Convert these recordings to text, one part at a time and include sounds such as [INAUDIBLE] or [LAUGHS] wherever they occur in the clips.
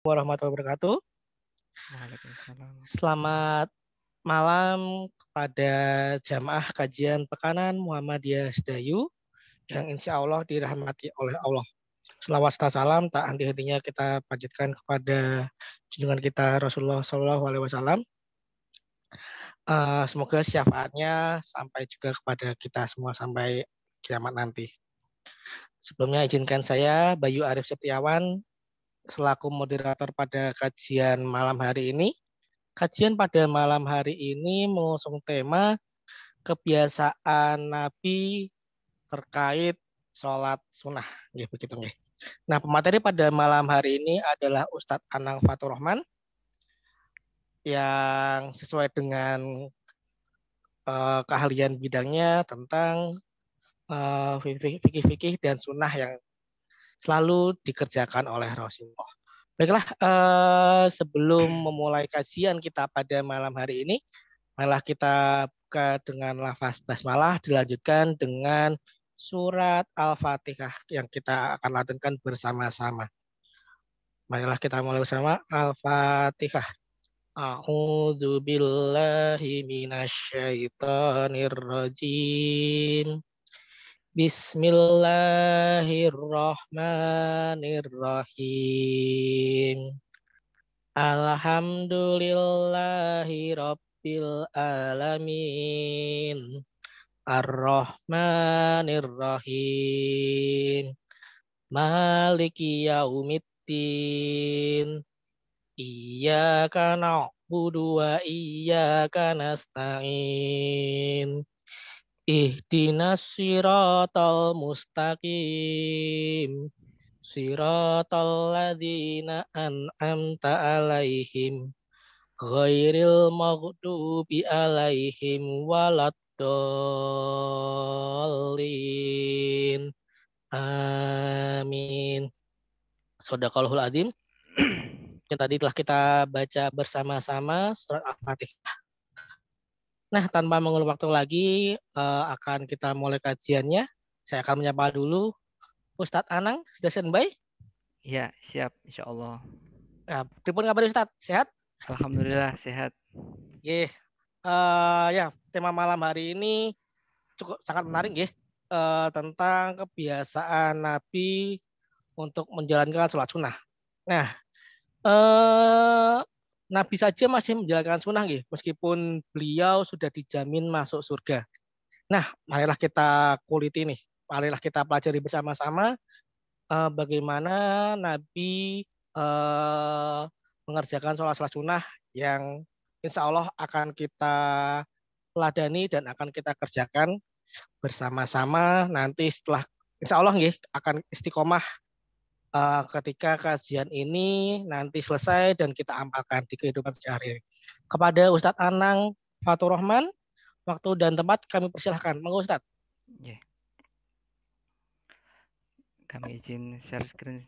warahmatullahi wabarakatuh. Selamat malam kepada jamaah kajian pekanan Muhammadiyah Sedayu yang insya Allah dirahmati oleh Allah. Selawat salam tak henti-hentinya kita panjatkan kepada junjungan kita Rasulullah Shallallahu Alaihi Wasallam. Uh, semoga syafaatnya sampai juga kepada kita semua sampai kiamat nanti. Sebelumnya izinkan saya Bayu Arif Setiawan selaku moderator pada kajian malam hari ini. Kajian pada malam hari ini mengusung tema kebiasaan Nabi terkait sholat sunnah. Ya, begitu nih. Nah, pemateri pada malam hari ini adalah Ustadz Anang Fatur Rahman yang sesuai dengan uh, keahlian bidangnya tentang uh, fikih-fikih dan sunnah yang selalu dikerjakan oleh Rasulullah. Baiklah, uh, sebelum memulai kajian kita pada malam hari ini, malah kita buka dengan lafaz basmalah, dilanjutkan dengan surat Al-Fatihah yang kita akan latenkan bersama-sama. Marilah kita mulai bersama Al-Fatihah. A'udzu billahi minasyaitonir rajim. Bismillahirrahmanirrahim. Alhamdulillahi rabbil alamin. Ar-Rahmanir-Rahim. Maliki yaumiddin. Iyyaka na'budu wa iyyaka nasta'in. Ihdinas siratal mustaqim. Siratal ladzina an'amta alaihim. Ghairil maghdubi alaihim waladdallin. Amin. Sadaqallahul Adim. [CLEARS THROAT] Yang tadi telah kita baca bersama-sama surat Al-Fatihah. Nah, tanpa mengulur waktu lagi, uh, akan kita mulai kajiannya. Saya akan menyapa dulu Ustadz Anang, sudah standby? Iya, siap, insya Allah. Nah, pripun kabar Ustadz? Sehat? Alhamdulillah, sehat. Oke, uh, ya tema malam hari ini cukup sangat menarik ya, uh, tentang kebiasaan Nabi untuk menjalankan sholat sunnah. Nah, uh, Nabi saja masih menjalankan sunnah gitu, meskipun beliau sudah dijamin masuk surga. Nah, marilah kita kulit ini, marilah kita pelajari bersama-sama uh, bagaimana Nabi uh, mengerjakan sholat-sholat sunnah yang insya Allah akan kita ladani dan akan kita kerjakan bersama-sama nanti setelah insya Allah nggih, akan istiqomah uh, ketika kajian ini nanti selesai dan kita amalkan di kehidupan sehari-hari. Kepada Ustadz Anang Fatur Rahman, waktu dan tempat kami persilahkan. Monggo Ustadz. Yeah. Kami izin share screen.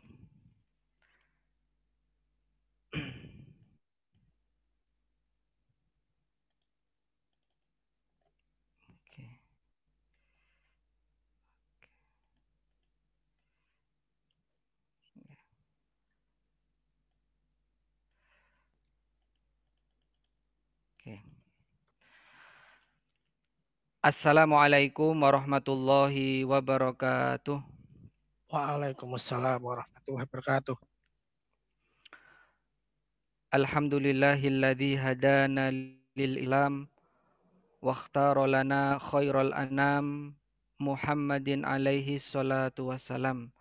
Assalamualaikum warahmatullahi wabarakatuh. Waalaikumsalam warahmatullahi wabarakatuh. Alhamdulillahilladzi hadana lil ilam wa ikhtara lana khairal anam Muhammadin alaihi salatu wassalam.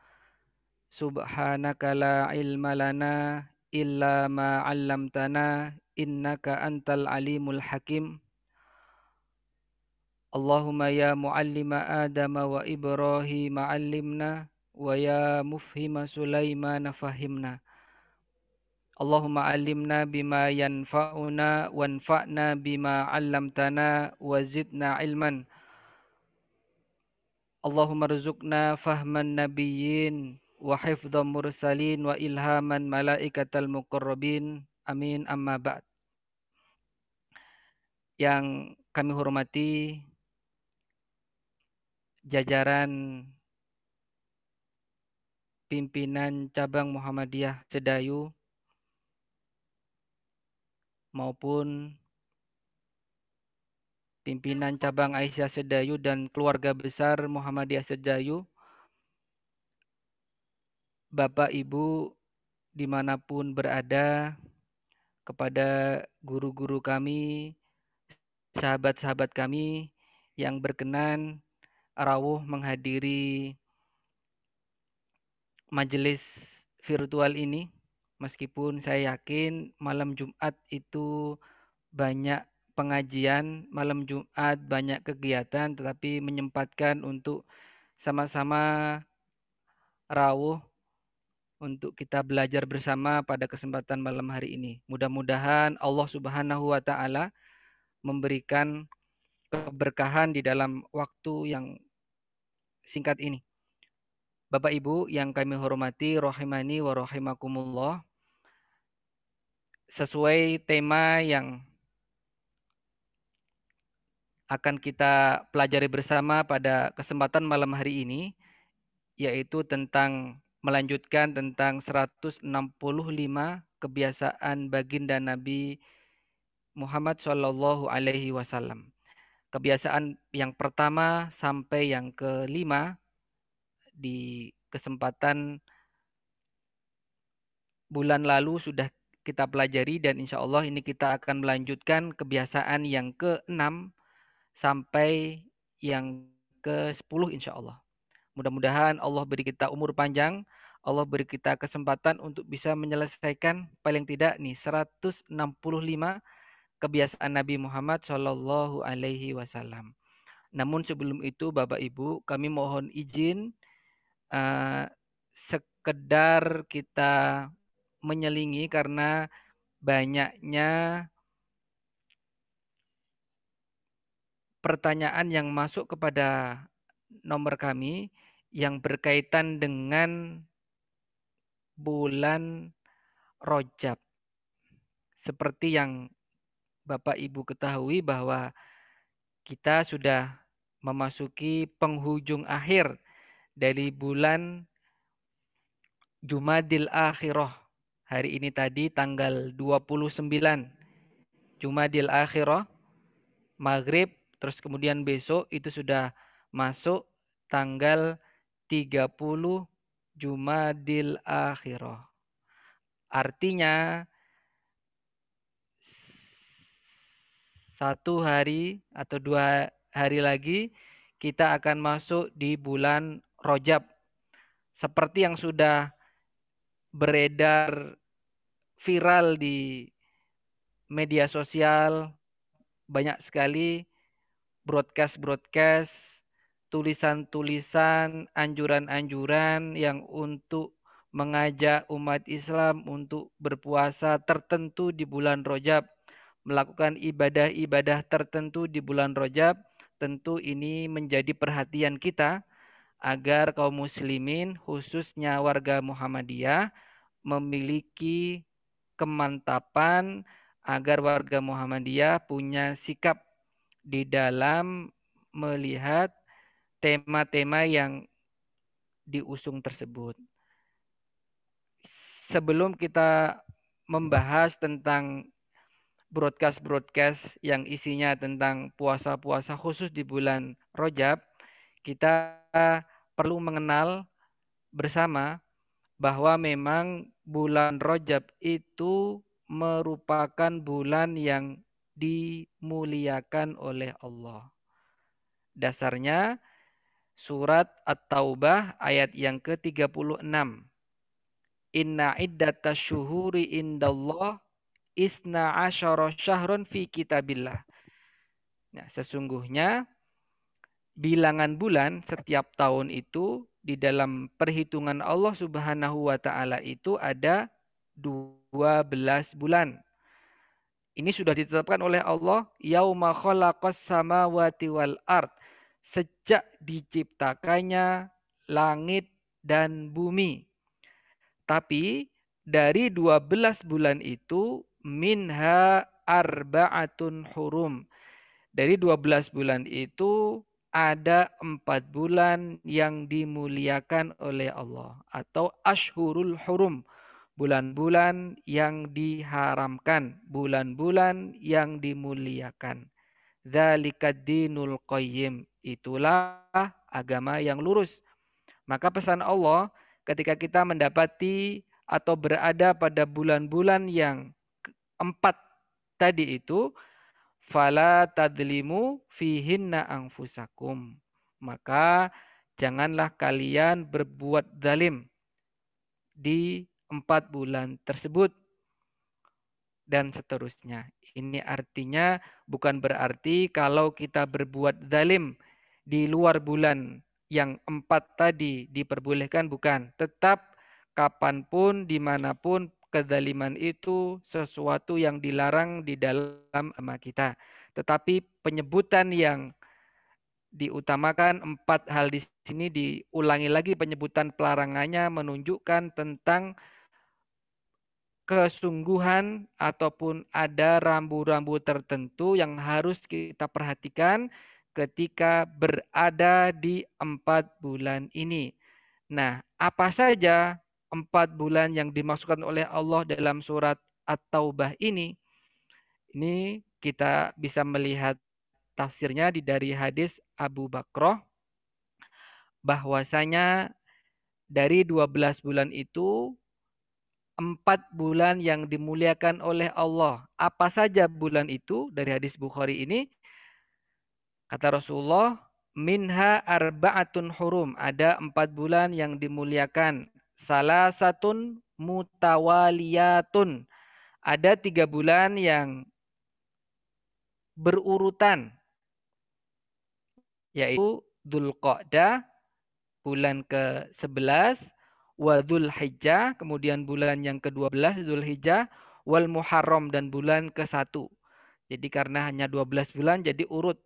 Subhanaka la ilma lana illa ma 'allamtana innaka antal alimul hakim. Allahumma ya muallima Adam wa Ibrahim allimna wa ya mufhima Sulaiman fahimna. Allahumma alimna bima yanfa'una wanfa'na bima 'allamtana wa zidna ilman. Allahumma rzuqna fahman nabiyyin wa hifdhan mursalin wa ilhaman malaikatal muqarrabin. Amin amma ba'd. Yang kami hormati jajaran pimpinan cabang Muhammadiyah Sedayu maupun pimpinan cabang Aisyah Sedayu dan keluarga besar Muhammadiyah Sedayu, Bapak Ibu di mana pun berada, kepada guru-guru kami, sahabat-sahabat kami yang berkenan rawuh menghadiri majelis virtual ini. Meskipun saya yakin malam Jumat itu banyak pengajian, malam Jumat banyak kegiatan, tetapi menyempatkan untuk sama-sama rawuh untuk kita belajar bersama pada kesempatan malam hari ini. Mudah-mudahan Allah Subhanahu wa taala memberikan keberkahan di dalam waktu yang singkat ini. Bapak Ibu yang kami hormati rahimani wa rahimakumullah. Sesuai tema yang akan kita pelajari bersama pada kesempatan malam hari ini yaitu tentang melanjutkan tentang 165 kebiasaan baginda Nabi Muhammad Shallallahu Alaihi Wasallam. Kebiasaan yang pertama sampai yang kelima di kesempatan bulan lalu sudah kita pelajari dan insya Allah ini kita akan melanjutkan kebiasaan yang keenam sampai yang ke sepuluh insya Allah. Mudah-mudahan Allah beri kita umur panjang, Allah beri kita kesempatan untuk bisa menyelesaikan paling tidak nih 165 kebiasaan Nabi Muhammad Shallallahu Alaihi Wasallam. Namun sebelum itu Bapak Ibu kami mohon izin uh, sekedar kita menyelingi karena banyaknya pertanyaan yang masuk kepada nomor kami yang berkaitan dengan bulan Rojab. Seperti yang Bapak Ibu ketahui bahwa kita sudah memasuki penghujung akhir dari bulan Jumadil Akhirah. Hari ini tadi tanggal 29 Jumadil Akhirah maghrib terus kemudian besok itu sudah masuk tanggal 30 Jumadil Akhirah. Artinya satu hari atau dua hari lagi kita akan masuk di bulan Rojab. Seperti yang sudah beredar viral di media sosial, banyak sekali broadcast-broadcast tulisan-tulisan, anjuran-anjuran yang untuk mengajak umat Islam untuk berpuasa tertentu di bulan Rojab, melakukan ibadah-ibadah tertentu di bulan Rojab, tentu ini menjadi perhatian kita agar kaum muslimin khususnya warga Muhammadiyah memiliki kemantapan agar warga Muhammadiyah punya sikap di dalam melihat tema-tema yang diusung tersebut. Sebelum kita membahas tentang broadcast-broadcast yang isinya tentang puasa-puasa khusus di bulan Rojab, kita perlu mengenal bersama bahwa memang bulan Rojab itu merupakan bulan yang dimuliakan oleh Allah. Dasarnya Surat At-Taubah ayat yang ke-36. Inna iddata syuhuri indallah isna asyara syahrun fi kitabillah. Nah, sesungguhnya bilangan bulan setiap tahun itu di dalam perhitungan Allah Subhanahu wa taala itu ada 12 bulan. Ini sudah ditetapkan oleh Allah yauma khalaqas samawati wal ard sejak diciptakannya langit dan bumi. Tapi dari 12 bulan itu minha arba'atun hurum. Dari 12 bulan itu ada empat bulan yang dimuliakan oleh Allah atau ashurul hurum. bulan-bulan yang diharamkan, bulan-bulan yang dimuliakan. Dzalikad dinul qayyim. Itulah agama yang lurus. Maka pesan Allah ketika kita mendapati atau berada pada bulan-bulan yang empat tadi itu fala tadlimu fihinna anfusakum. Maka janganlah kalian berbuat zalim di empat bulan tersebut dan seterusnya. Ini artinya bukan berarti kalau kita berbuat zalim di luar bulan yang empat tadi diperbolehkan, bukan. Tetap kapan pun, di mana pun kezaliman itu sesuatu yang dilarang di dalam agama kita. Tetapi penyebutan yang diutamakan empat hal di sini diulangi lagi penyebutan pelarangannya menunjukkan tentang kesungguhan ataupun ada rambu-rambu tertentu yang harus kita perhatikan ketika berada di empat bulan ini. Nah, apa saja empat bulan yang dimasukkan oleh Allah dalam surat At-Taubah ini, ini kita bisa melihat tafsirnya di dari hadis Abu Bakroh bahwasanya dari 12 bulan itu empat bulan yang dimuliakan oleh Allah. Apa saja bulan itu dari hadis Bukhari ini? Kata Rasulullah, minha arba'atun hurum. Ada empat bulan yang dimuliakan salah satu mutawaliyatun. Ada tiga bulan yang berurutan. Yaitu Qa'dah, bulan ke-11, wa Hijjah, kemudian bulan yang ke-12 Hijjah, wal Muharram dan bulan ke-1. Jadi karena hanya 12 bulan jadi urut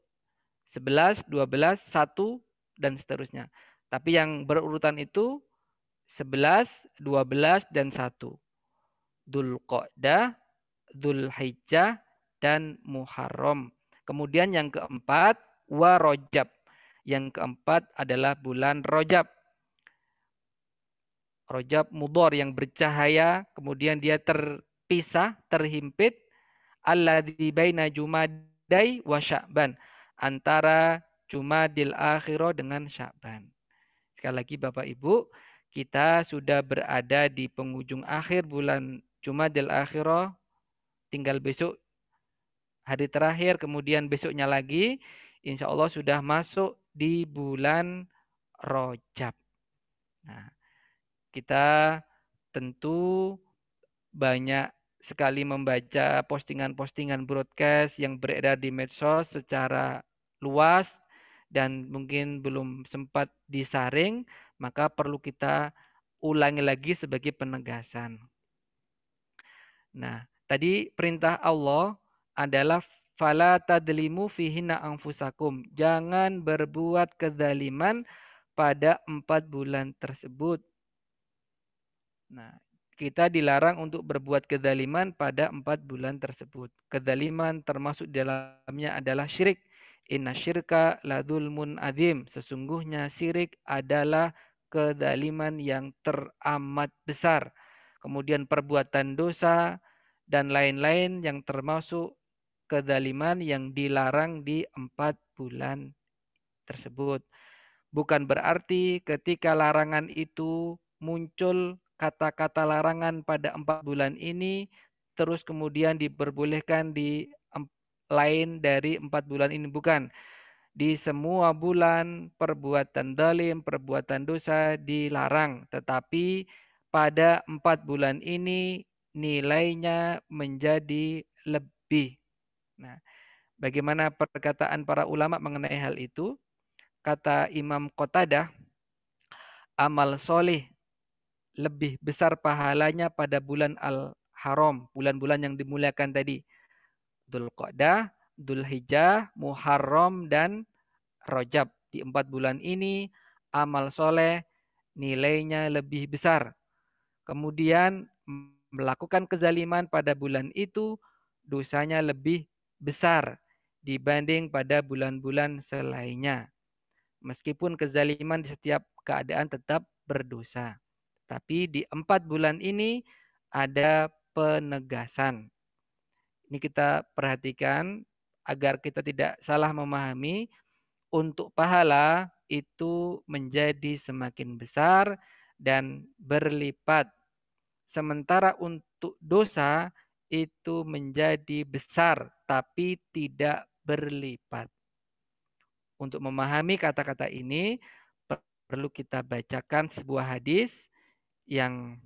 11, 12, 1 dan seterusnya. Tapi yang berurutan itu 11, 12, dan 1. Dhul Qa'dah, Dhul Hijjah, dan Muharram. Kemudian yang keempat, wa Rojab. Yang keempat adalah bulan Rojab. Rojab mudor yang bercahaya, kemudian dia terpisah, terhimpit, alladzi baina Jumadai wa Sya'ban. Antara Jumadil Akhirah dengan Sya'ban. Sekali lagi Bapak Ibu, kita sudah berada di penghujung akhir bulan Jumadil Akhirah. Tinggal besok hari terakhir, kemudian besoknya lagi. Insya Allah sudah masuk di bulan Rojab. Nah, kita tentu banyak sekali membaca postingan-postingan broadcast yang beredar di medsos secara luas dan mungkin belum sempat disaring maka perlu kita ulangi lagi sebagai penegasan. Nah, tadi perintah Allah adalah fala tadlimu fihina anfusakum. Jangan berbuat kezaliman pada empat bulan tersebut. Nah, kita dilarang untuk berbuat kezaliman pada empat bulan tersebut. Kezaliman termasuk dalamnya adalah syirik. Inna syirka ladulmun adim. Sesungguhnya syirik adalah kedaliman yang teramat besar. Kemudian perbuatan dosa dan lain-lain yang termasuk kedaliman yang dilarang di empat bulan tersebut. Bukan berarti ketika larangan itu muncul kata-kata larangan pada empat bulan ini, terus kemudian diperbolehkan di lain dari empat bulan ini. Bukan di semua bulan perbuatan dalim, perbuatan dosa dilarang. Tetapi pada empat bulan ini nilainya menjadi lebih. Nah, bagaimana perkataan para ulama mengenai hal itu? Kata Imam Qatadah, amal soleh lebih besar pahalanya pada bulan al-haram, bulan-bulan yang dimuliakan tadi. Dhul Qadah, Hijjah, Muharram, dan Rojab. Di empat bulan ini, amal soleh nilainya lebih besar. Kemudian melakukan kezaliman pada bulan itu, dosanya lebih besar dibanding pada bulan-bulan selainnya. Meskipun kezaliman di setiap keadaan tetap berdosa. Tapi di empat bulan ini ada penegasan. Ini kita perhatikan agar kita tidak salah memahami untuk pahala itu menjadi semakin besar dan berlipat. Sementara untuk dosa itu menjadi besar tapi tidak berlipat. Untuk memahami kata-kata ini perlu kita bacakan sebuah hadis yang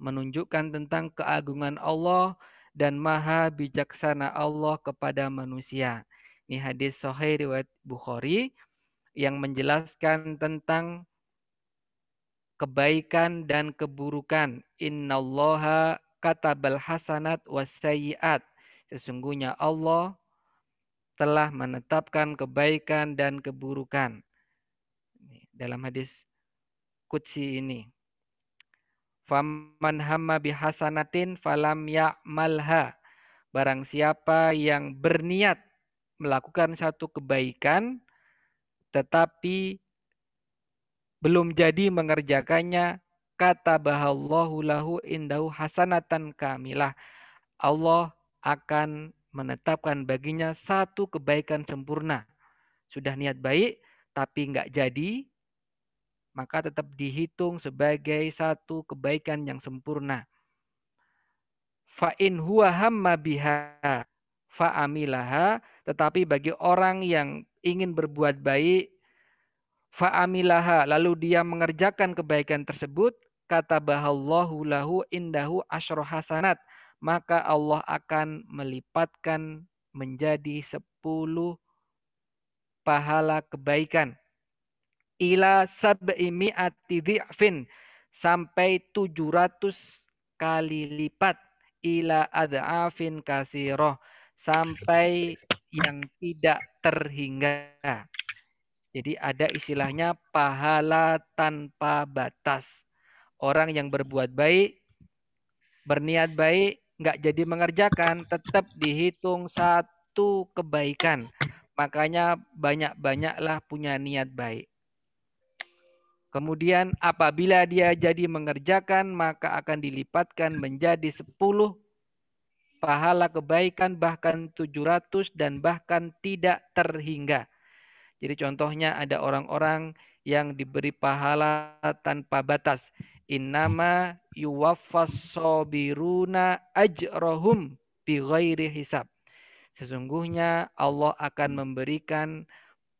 menunjukkan tentang keagungan Allah dan maha bijaksana Allah kepada manusia. Ini hadis sahih riwayat Bukhari yang menjelaskan tentang kebaikan dan keburukan. Innallaha katabal hasanat wassayiat. Sesungguhnya Allah telah menetapkan kebaikan dan keburukan. Dalam hadis Qudsi ini. Faman hamma bihasanatin falam ya'malha. Barang siapa yang berniat melakukan satu kebaikan tetapi belum jadi mengerjakannya, kata bahallahu lahu indahu hasanatan kamilah. Allah akan menetapkan baginya satu kebaikan sempurna. Sudah niat baik, tapi nggak jadi, maka tetap dihitung sebagai satu kebaikan yang sempurna. Fa'in huwa hamma biha fa'amilaha, tetapi bagi orang yang ingin berbuat baik, fa'amilaha, lalu dia mengerjakan kebaikan tersebut, kata bahallahu lahu indahu asyro hasanat, maka Allah akan melipatkan menjadi sepuluh pahala kebaikan. Ila sab'i mi'ati dhi'fin sampai 700 kali lipat ila ad'afin kasiroh sampai yang tidak terhingga. Jadi ada istilahnya pahala tanpa batas. Orang yang berbuat baik, berniat baik, nggak jadi mengerjakan, tetap dihitung satu kebaikan. Makanya banyak-banyaklah punya niat baik. Kemudian apabila dia jadi mengerjakan, maka akan dilipatkan menjadi sepuluh pahala kebaikan bahkan 700 dan bahkan tidak terhingga. Jadi contohnya ada orang-orang yang diberi pahala tanpa batas. Innama yuwaffas sabiruna ajrohum bighairi hisab. Sesungguhnya Allah akan memberikan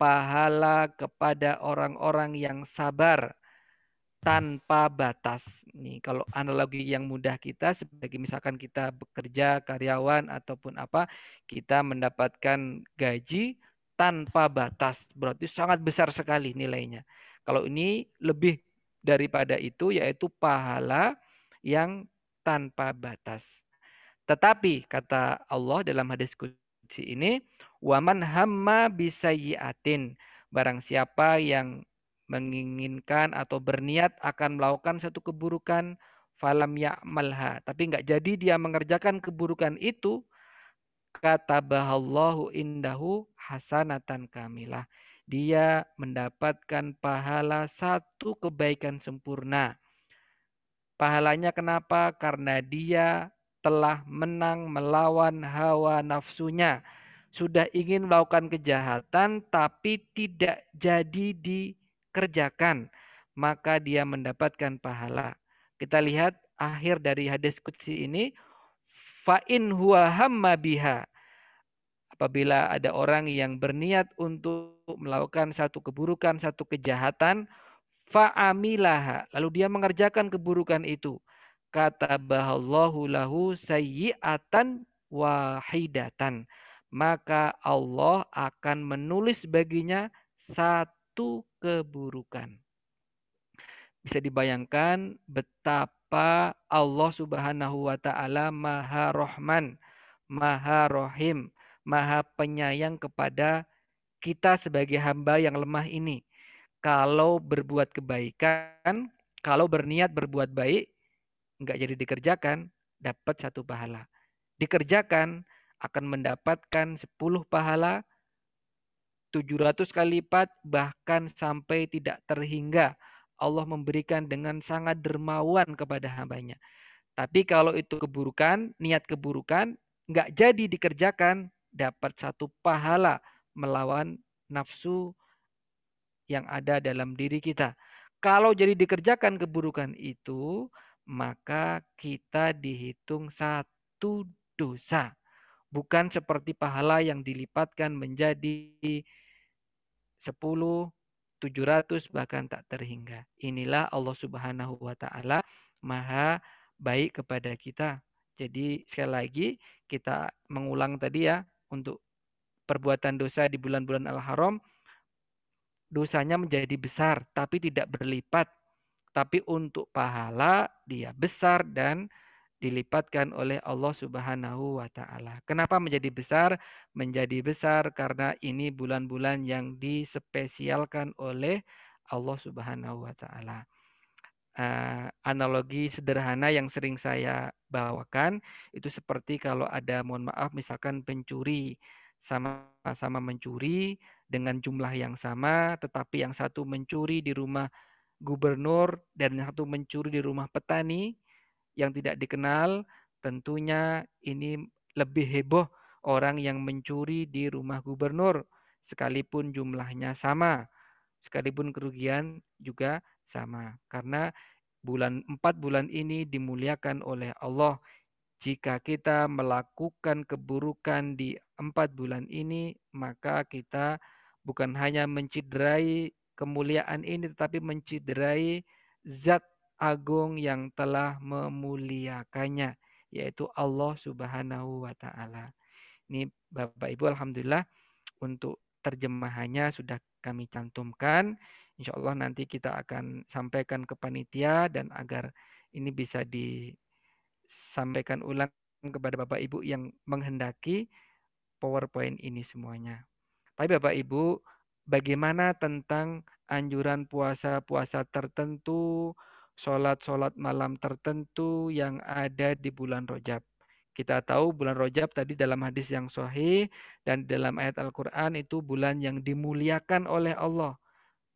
pahala kepada orang-orang yang sabar tanpa batas. Nih, kalau analogi yang mudah kita sebagai misalkan kita bekerja karyawan ataupun apa, kita mendapatkan gaji tanpa batas. Berarti sangat besar sekali nilainya. Kalau ini lebih daripada itu yaitu pahala yang tanpa batas. Tetapi kata Allah dalam hadis qudsi ini, "Waman hamma bisayyi'atin." Barang siapa yang menginginkan atau berniat akan melakukan satu keburukan, falam ya'malha. Tapi nggak jadi dia mengerjakan keburukan itu, kata bahallahu indahu hasanatan kamilah. Dia mendapatkan pahala satu kebaikan sempurna. Pahalanya kenapa? Karena dia telah menang melawan hawa nafsunya. Sudah ingin melakukan kejahatan tapi tidak jadi dikerjakan. Maka dia mendapatkan pahala. Kita lihat akhir dari hadis kutsi ini Fa'in huwa hamma biha. Apabila ada orang yang berniat untuk melakukan satu keburukan, satu kejahatan, fa'amilaha. Lalu dia mengerjakan keburukan itu. Kata bahallahu lahu sayyi'atan wahidatan. Maka Allah akan menulis baginya satu keburukan. Bisa dibayangkan betapa Allah Subhanahu wa taala Maha Rahman, Maha Rahim, Maha Penyayang kepada kita sebagai hamba yang lemah ini. Kalau berbuat kebaikan, kalau berniat berbuat baik, enggak jadi dikerjakan, dapat satu pahala. Dikerjakan akan mendapatkan 10 pahala, 700 kali lipat, bahkan sampai tidak terhingga Allah memberikan dengan sangat dermawan kepada hambanya. Tapi kalau itu keburukan, niat keburukan, nggak jadi dikerjakan, dapat satu pahala melawan nafsu yang ada dalam diri kita. Kalau jadi dikerjakan keburukan itu, maka kita dihitung satu dosa. Bukan seperti pahala yang dilipatkan menjadi 10, 700 bahkan tak terhingga. Inilah Allah Subhanahu wa taala Maha baik kepada kita. Jadi sekali lagi kita mengulang tadi ya untuk perbuatan dosa di bulan-bulan Al-Haram dosanya menjadi besar tapi tidak berlipat. Tapi untuk pahala dia besar dan dilipatkan oleh Allah Subhanahu wa taala. Kenapa menjadi besar? Menjadi besar karena ini bulan-bulan yang dispesialkan oleh Allah Subhanahu wa taala. Uh, analogi sederhana yang sering saya bawakan itu seperti kalau ada mohon maaf misalkan pencuri sama-sama mencuri dengan jumlah yang sama tetapi yang satu mencuri di rumah gubernur dan yang satu mencuri di rumah petani yang tidak dikenal, tentunya ini lebih heboh orang yang mencuri di rumah gubernur, sekalipun jumlahnya sama, sekalipun kerugian juga sama. Karena bulan empat bulan ini dimuliakan oleh Allah. Jika kita melakukan keburukan di empat bulan ini, maka kita bukan hanya menciderai kemuliaan ini, tetapi menciderai zat agung yang telah memuliakannya yaitu Allah Subhanahu wa taala. Ini Bapak Ibu alhamdulillah untuk terjemahannya sudah kami cantumkan. Insya Allah nanti kita akan sampaikan ke panitia dan agar ini bisa disampaikan ulang kepada Bapak Ibu yang menghendaki PowerPoint ini semuanya. Tapi Bapak Ibu, bagaimana tentang anjuran puasa-puasa tertentu, sholat-sholat malam tertentu yang ada di bulan Rojab. Kita tahu bulan Rojab tadi dalam hadis yang sahih dan dalam ayat Al-Quran itu bulan yang dimuliakan oleh Allah.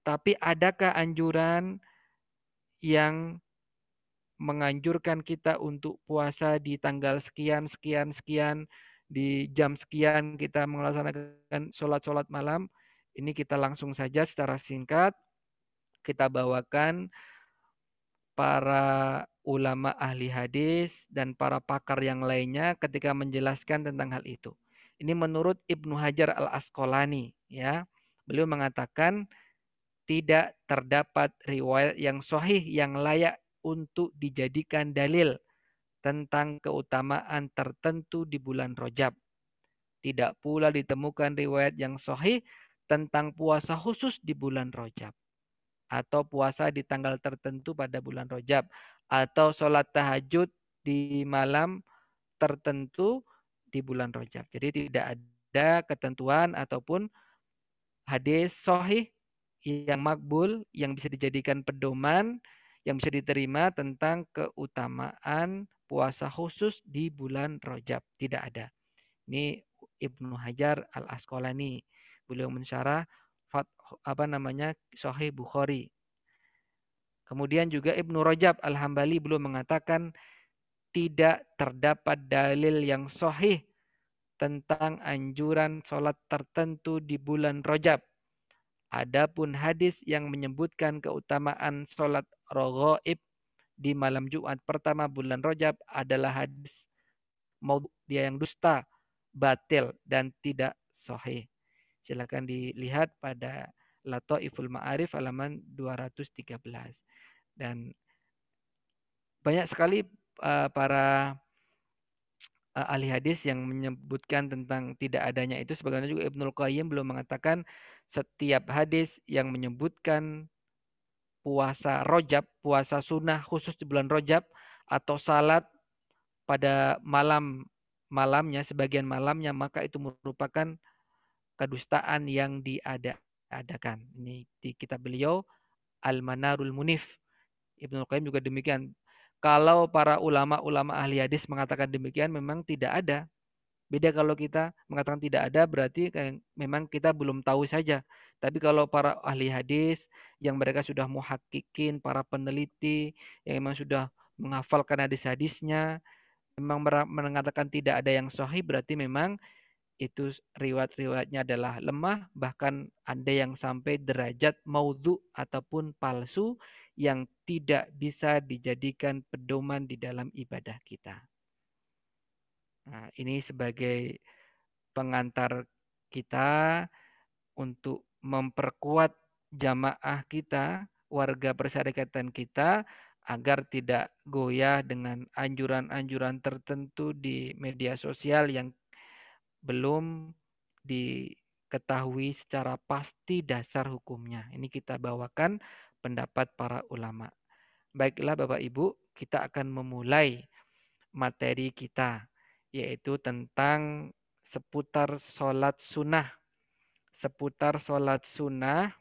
Tapi adakah anjuran yang menganjurkan kita untuk puasa di tanggal sekian, sekian, sekian, di jam sekian kita melaksanakan sholat-sholat malam. Ini kita langsung saja secara singkat kita bawakan para ulama ahli hadis dan para pakar yang lainnya ketika menjelaskan tentang hal itu. Ini menurut Ibnu Hajar Al-Asqalani ya. Beliau mengatakan tidak terdapat riwayat yang sahih yang layak untuk dijadikan dalil tentang keutamaan tertentu di bulan Rojab. Tidak pula ditemukan riwayat yang sahih tentang puasa khusus di bulan Rojab atau puasa di tanggal tertentu pada bulan Rojab atau sholat tahajud di malam tertentu di bulan Rojab. Jadi tidak ada ketentuan ataupun hadis sahih yang makbul yang bisa dijadikan pedoman yang bisa diterima tentang keutamaan puasa khusus di bulan Rojab. Tidak ada. Ini Ibnu Hajar Al Asqalani. Beliau mensyarah apa namanya Sahih Bukhari. Kemudian juga Ibnu Rajab Al-Hambali belum mengatakan tidak terdapat dalil yang sahih tentang anjuran sholat tertentu di bulan Rajab. Adapun hadis yang menyebutkan keutamaan sholat rogoib di malam Jumat pertama bulan Rajab adalah hadis mau dia yang dusta, batil dan tidak sahih. Silakan dilihat pada Latoiful Ma'arif halaman 213. Dan banyak sekali uh, para uh, ahli hadis yang menyebutkan tentang tidak adanya itu sebagaimana juga Ibnul Qayyim belum mengatakan setiap hadis yang menyebutkan puasa rojab, puasa sunnah khusus di bulan rojab atau salat pada malam malamnya sebagian malamnya maka itu merupakan kedustaan yang diadakan. Ini di kitab beliau Al-Manarul Munif. Ibnu Qayyim juga demikian. Kalau para ulama-ulama ahli hadis mengatakan demikian memang tidak ada. Beda kalau kita mengatakan tidak ada berarti memang kita belum tahu saja. Tapi kalau para ahli hadis yang mereka sudah muhakkikin, para peneliti yang memang sudah menghafalkan hadis-hadisnya, memang mengatakan tidak ada yang sahih berarti memang itu riwayat-riwayatnya adalah lemah, bahkan ada yang sampai derajat maudhu ataupun palsu yang tidak bisa dijadikan pedoman di dalam ibadah kita. Nah, ini sebagai pengantar kita untuk memperkuat jamaah kita, warga persyarikatan kita agar tidak goyah dengan anjuran-anjuran tertentu di media sosial yang belum diketahui secara pasti dasar hukumnya. Ini kita bawakan pendapat para ulama. Baiklah Bapak Ibu, kita akan memulai materi kita, yaitu tentang seputar sholat sunnah. Seputar sholat sunnah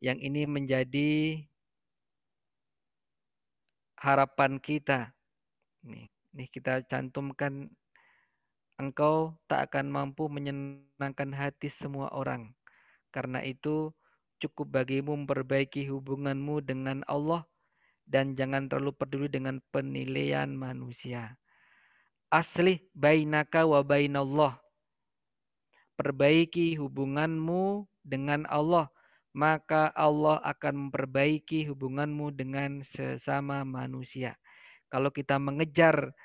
yang ini menjadi harapan kita. Nih, kita cantumkan engkau tak akan mampu menyenangkan hati semua orang. Karena itu cukup bagimu memperbaiki hubunganmu dengan Allah dan jangan terlalu peduli dengan penilaian manusia. Asli bainaka wa bainallah. Perbaiki hubunganmu dengan Allah, maka Allah akan memperbaiki hubunganmu dengan sesama manusia. Kalau kita mengejar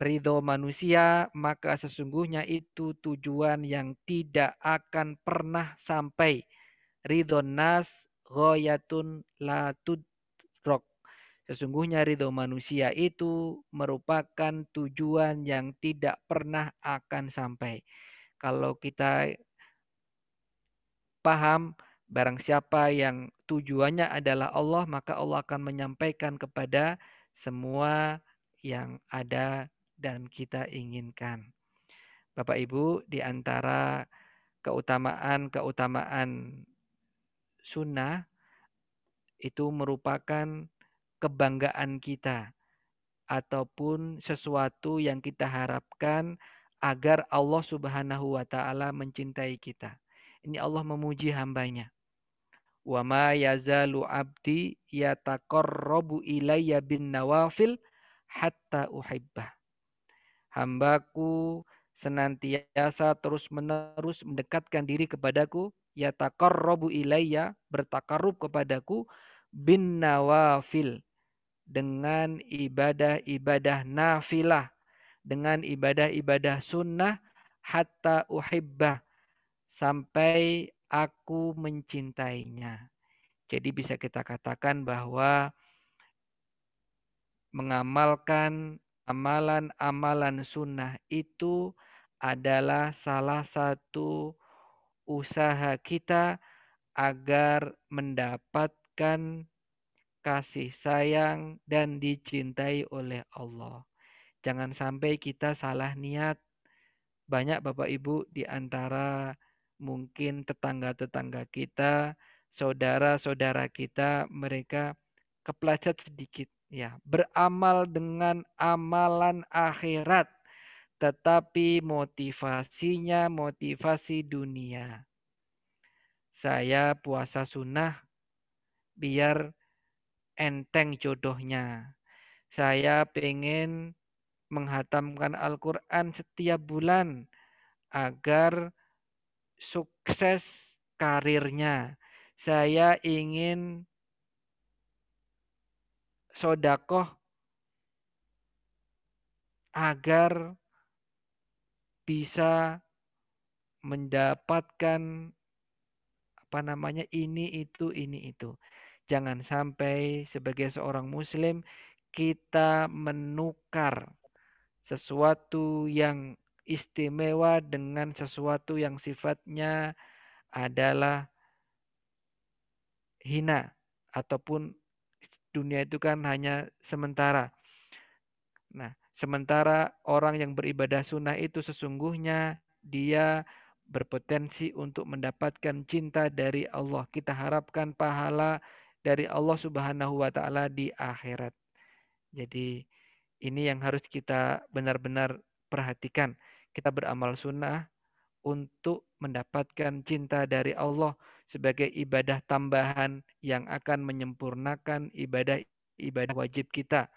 ridho manusia, maka sesungguhnya itu tujuan yang tidak akan pernah sampai. Ridho nas ghoyatun la tudrok. Sesungguhnya ridho manusia itu merupakan tujuan yang tidak pernah akan sampai. Kalau kita paham barang siapa yang tujuannya adalah Allah, maka Allah akan menyampaikan kepada semua yang ada dan kita inginkan. Bapak Ibu, di antara keutamaan-keutamaan sunnah itu merupakan kebanggaan kita ataupun sesuatu yang kita harapkan agar Allah Subhanahu wa taala mencintai kita. Ini Allah memuji hambanya. Wa ma yazalu abdi yataqarrabu ilayya bin nawafil hatta uhibbah hambaku senantiasa terus-menerus mendekatkan diri kepadaku, ya taqarrabu ilayya, bertakarub kepadaku bin nawafil dengan ibadah-ibadah nafilah, dengan ibadah-ibadah sunnah hatta uhibbah sampai aku mencintainya. Jadi bisa kita katakan bahwa mengamalkan amalan-amalan sunnah itu adalah salah satu usaha kita agar mendapatkan kasih sayang dan dicintai oleh Allah. Jangan sampai kita salah niat. Banyak Bapak Ibu di antara mungkin tetangga-tetangga kita, saudara-saudara kita, mereka kepleset sedikit ya beramal dengan amalan akhirat tetapi motivasinya motivasi dunia saya puasa sunnah biar enteng jodohnya saya pengen menghatamkan Al-Quran setiap bulan agar sukses karirnya. Saya ingin sodakoh agar bisa mendapatkan apa namanya ini itu ini itu. Jangan sampai sebagai seorang muslim kita menukar sesuatu yang istimewa dengan sesuatu yang sifatnya adalah hina ataupun dunia itu kan hanya sementara. Nah, sementara orang yang beribadah sunnah itu sesungguhnya dia berpotensi untuk mendapatkan cinta dari Allah. Kita harapkan pahala dari Allah Subhanahu wa taala di akhirat. Jadi ini yang harus kita benar-benar perhatikan. Kita beramal sunnah untuk mendapatkan cinta dari Allah sebagai ibadah tambahan yang akan menyempurnakan ibadah ibadah wajib kita.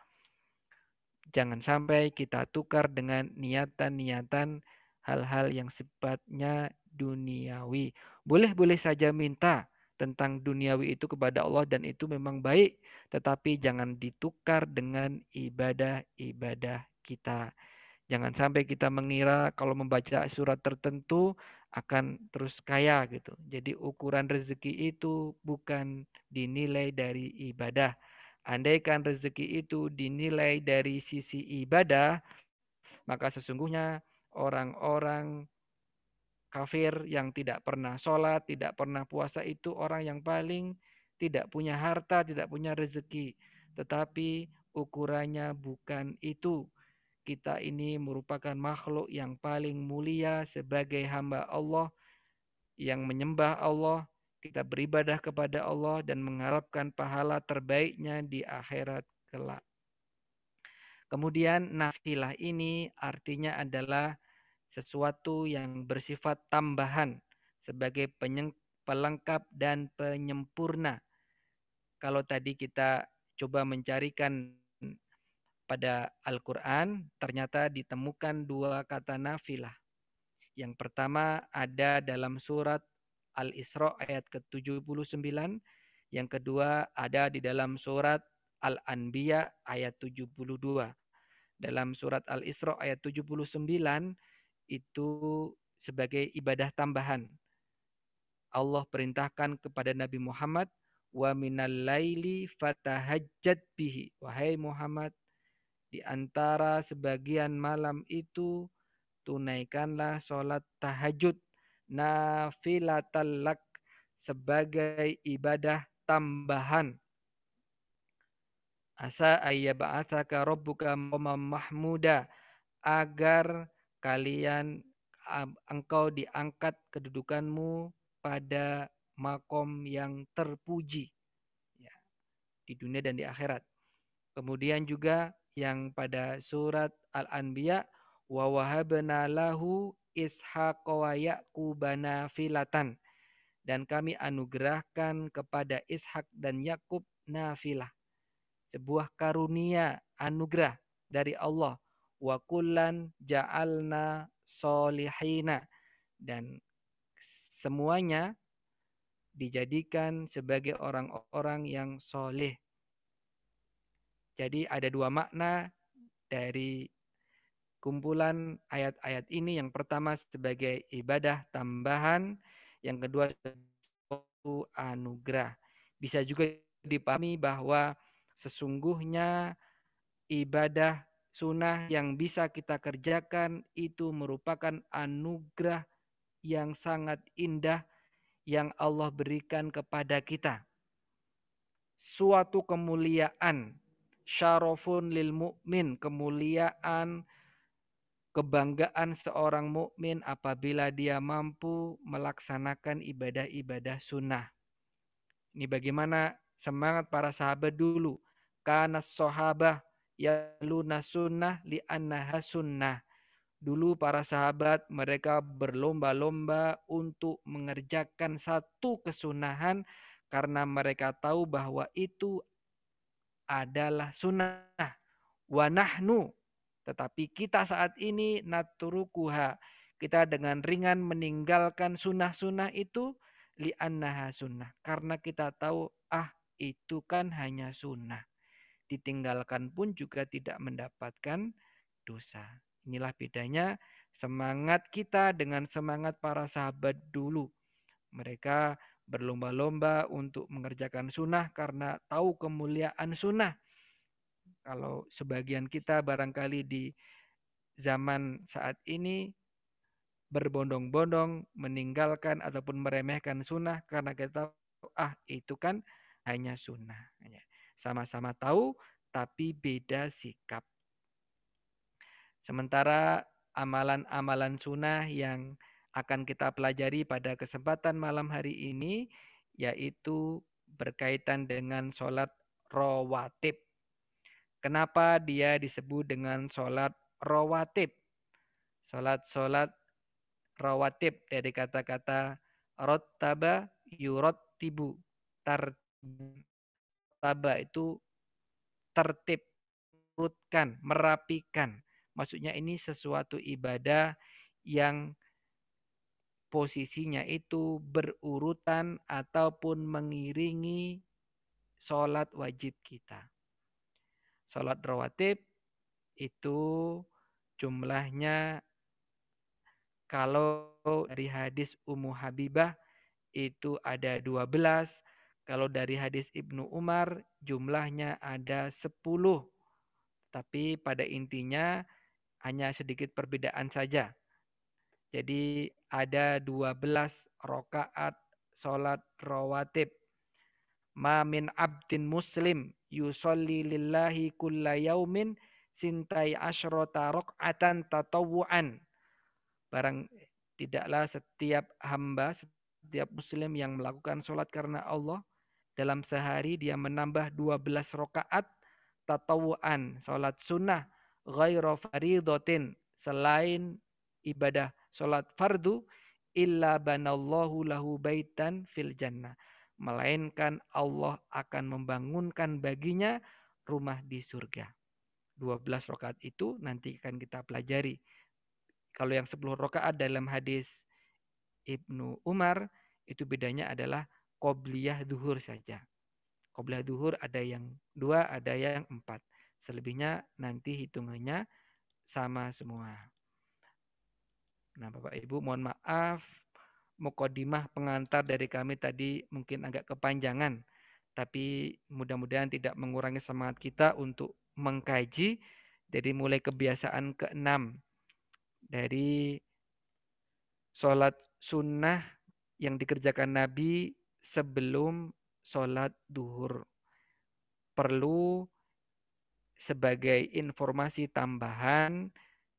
Jangan sampai kita tukar dengan niatan-niatan hal-hal yang sifatnya duniawi. Boleh-boleh saja minta tentang duniawi itu kepada Allah dan itu memang baik, tetapi jangan ditukar dengan ibadah-ibadah kita. Jangan sampai kita mengira kalau membaca surat tertentu akan terus kaya gitu. Jadi ukuran rezeki itu bukan dinilai dari ibadah. Andaikan rezeki itu dinilai dari sisi ibadah, maka sesungguhnya orang-orang kafir yang tidak pernah sholat, tidak pernah puasa itu orang yang paling tidak punya harta, tidak punya rezeki. Tetapi ukurannya bukan itu kita ini merupakan makhluk yang paling mulia sebagai hamba Allah yang menyembah Allah, kita beribadah kepada Allah dan mengharapkan pahala terbaiknya di akhirat kelak. Kemudian nafilah ini artinya adalah sesuatu yang bersifat tambahan sebagai pelengkap dan penyempurna. Kalau tadi kita coba mencarikan pada Al-Quran ternyata ditemukan dua kata nafilah. Yang pertama ada dalam surat Al-Isra ayat ke-79. Yang kedua ada di dalam surat Al-Anbiya ayat 72. Dalam surat Al-Isra ayat 79 itu sebagai ibadah tambahan. Allah perintahkan kepada Nabi Muhammad wa minal laili fatahajjat bihi. Wahai Muhammad, di antara sebagian malam itu tunaikanlah sholat tahajud nafilatal lak sebagai ibadah tambahan. Asa ayyaba'athaka rabbuka mahmuda agar kalian engkau diangkat kedudukanmu pada makom yang terpuji ya, di dunia dan di akhirat. Kemudian juga yang pada surat Al-Anbiya wa wahabna lahu ishaq wa yaqubana filatan. Dan kami anugerahkan kepada Ishak dan Yakub nafilah. Sebuah karunia anugerah dari Allah. Wa kullan ja'alna solihina. Dan semuanya dijadikan sebagai orang-orang yang soleh jadi ada dua makna dari kumpulan ayat-ayat ini. Yang pertama sebagai ibadah tambahan, yang kedua anugerah. Bisa juga dipahami bahwa sesungguhnya ibadah sunnah yang bisa kita kerjakan itu merupakan anugerah yang sangat indah yang Allah berikan kepada kita. Suatu kemuliaan syarafun lil mukmin, kemuliaan kebanggaan seorang mukmin apabila dia mampu melaksanakan ibadah-ibadah sunnah. Ini bagaimana semangat para sahabat dulu. Karena sahabah yaluna sunnah li annaha sunnah. Dulu para sahabat mereka berlomba-lomba untuk mengerjakan satu kesunahan karena mereka tahu bahwa itu adalah sunnah. Wa nahnu. Tetapi kita saat ini naturukuha. Kita dengan ringan meninggalkan sunnah-sunnah itu li'annaha sunnah. Karena kita tahu, ah itu kan hanya sunnah. Ditinggalkan pun juga tidak mendapatkan dosa. Inilah bedanya semangat kita dengan semangat para sahabat dulu. Mereka berlomba-lomba untuk mengerjakan sunnah karena tahu kemuliaan sunnah. Kalau sebagian kita barangkali di zaman saat ini berbondong-bondong meninggalkan ataupun meremehkan sunnah karena kita tahu, ah itu kan hanya sunnah. Sama-sama tahu tapi beda sikap. Sementara amalan-amalan sunnah yang akan kita pelajari pada kesempatan malam hari ini yaitu berkaitan dengan sholat rawatib. Kenapa dia disebut dengan sholat rawatib? Sholat-sholat rawatib dari kata-kata rottaba yurottibu. Tartaba itu tertib, urutkan, merapikan. Maksudnya ini sesuatu ibadah yang posisinya itu berurutan ataupun mengiringi sholat wajib kita. Sholat rawatib itu jumlahnya kalau dari hadis Ummu Habibah itu ada 12. Kalau dari hadis Ibnu Umar jumlahnya ada 10. Tapi pada intinya hanya sedikit perbedaan saja. Jadi ada 12 rokaat sholat rawatib. Ma min abdin muslim yusolli lillahi kulla yaumin sintai asyrota rok'atan tatawu'an. Barang tidaklah setiap hamba, setiap muslim yang melakukan sholat karena Allah, dalam sehari dia menambah 12 rokaat tatawu'an, sholat sunnah, ghaira faridotin, selain ibadah sholat fardu illa banallahu lahu baitan fil jannah. Melainkan Allah akan membangunkan baginya rumah di surga. 12 rakaat itu nanti akan kita pelajari. Kalau yang 10 rakaat dalam hadis Ibnu Umar itu bedanya adalah qobliyah duhur saja. Qobliyah duhur ada yang dua, ada yang empat. Selebihnya nanti hitungannya sama semua. Nah, Bapak Ibu, mohon maaf mukodimah pengantar dari kami tadi mungkin agak kepanjangan, tapi mudah-mudahan tidak mengurangi semangat kita untuk mengkaji dari mulai kebiasaan keenam dari sholat sunnah yang dikerjakan Nabi sebelum sholat duhur. Perlu sebagai informasi tambahan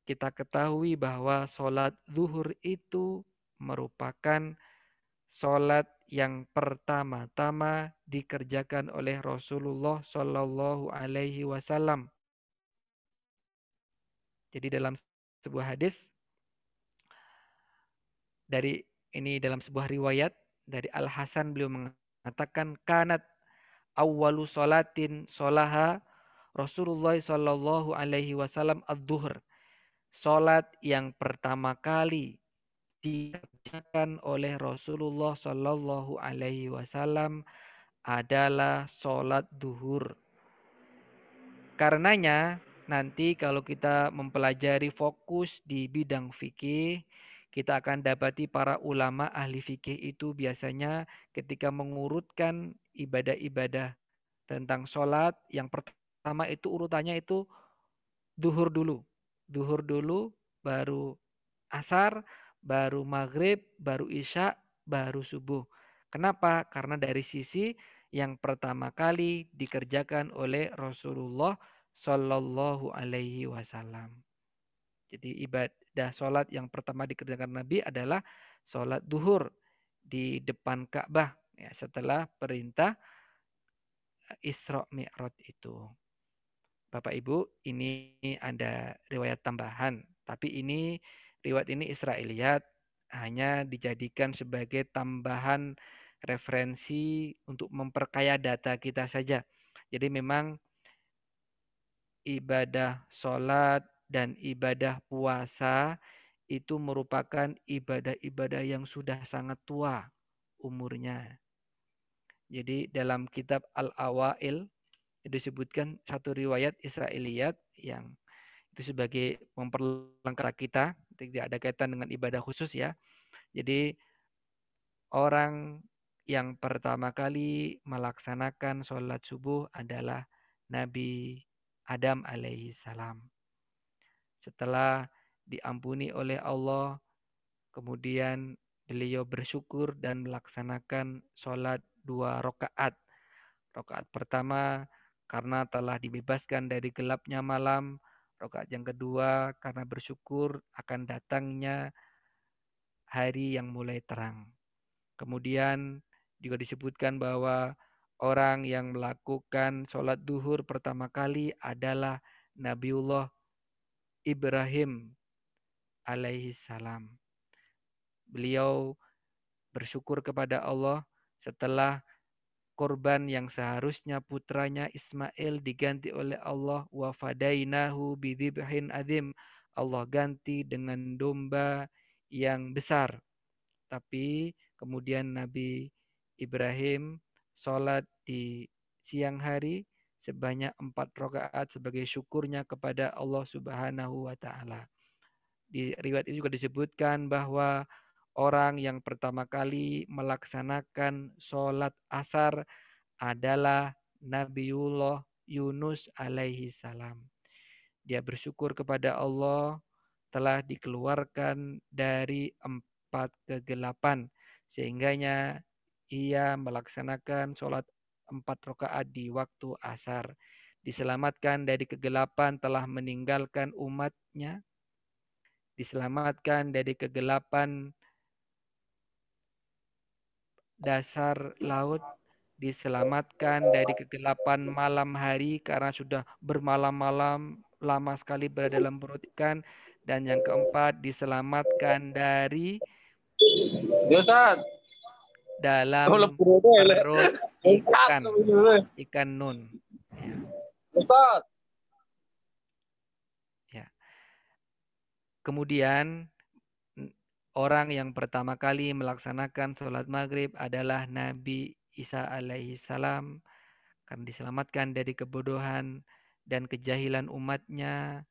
kita ketahui bahwa sholat zuhur itu merupakan sholat yang pertama-tama dikerjakan oleh Rasulullah Shallallahu Alaihi Wasallam. Jadi dalam sebuah hadis dari ini dalam sebuah riwayat dari Al Hasan beliau mengatakan kanat awalu sholatin sholaha Rasulullah Shallallahu Alaihi Wasallam ad-duhr Sholat yang pertama kali dikerjakan oleh Rasulullah Shallallahu Alaihi Wasallam adalah sholat duhur. Karenanya nanti kalau kita mempelajari fokus di bidang fikih, kita akan dapati para ulama ahli fikih itu biasanya ketika mengurutkan ibadah-ibadah tentang sholat, yang pertama itu urutannya itu duhur dulu duhur dulu, baru asar, baru maghrib, baru isya, baru subuh. Kenapa? Karena dari sisi yang pertama kali dikerjakan oleh Rasulullah Shallallahu Alaihi Wasallam. Jadi ibadah sholat yang pertama dikerjakan Nabi adalah sholat duhur di depan Ka'bah ya, setelah perintah Isra Mi'raj itu. Bapak Ibu, ini ada riwayat tambahan, tapi ini riwayat ini Israeliat hanya dijadikan sebagai tambahan referensi untuk memperkaya data kita saja. Jadi memang ibadah sholat dan ibadah puasa itu merupakan ibadah-ibadah yang sudah sangat tua umurnya. Jadi dalam kitab Al-Awail disebutkan satu riwayat Israiliyat yang itu sebagai memperlengkap kita, tidak ada kaitan dengan ibadah khusus ya. Jadi orang yang pertama kali melaksanakan sholat subuh adalah Nabi Adam alaihi salam. Setelah diampuni oleh Allah, kemudian beliau bersyukur dan melaksanakan sholat dua rakaat. Rakaat pertama karena telah dibebaskan dari gelapnya malam. Rokaat yang kedua karena bersyukur akan datangnya hari yang mulai terang. Kemudian juga disebutkan bahwa orang yang melakukan sholat duhur pertama kali adalah Nabiullah Ibrahim alaihi salam. Beliau bersyukur kepada Allah setelah korban yang seharusnya putranya Ismail diganti oleh Allah wa fadainahu bidzibhin adzim. Allah ganti dengan domba yang besar. Tapi kemudian Nabi Ibrahim sholat di siang hari sebanyak empat rakaat sebagai syukurnya kepada Allah Subhanahu wa taala. Di riwayat ini juga disebutkan bahwa orang yang pertama kali melaksanakan sholat asar adalah Nabiullah Yunus alaihi salam. Dia bersyukur kepada Allah telah dikeluarkan dari empat kegelapan. Sehingganya ia melaksanakan sholat empat rakaat di waktu asar. Diselamatkan dari kegelapan telah meninggalkan umatnya. Diselamatkan dari kegelapan dasar laut diselamatkan dari kegelapan malam hari karena sudah bermalam-malam lama sekali berada dalam perut ikan. Dan yang keempat diselamatkan dari dalam oh, perut [LAUGHS] ikan. ikan nun. Ya. ya. Kemudian orang yang pertama kali melaksanakan sholat maghrib adalah Nabi Isa alaihi salam karena diselamatkan dari kebodohan dan kejahilan umatnya.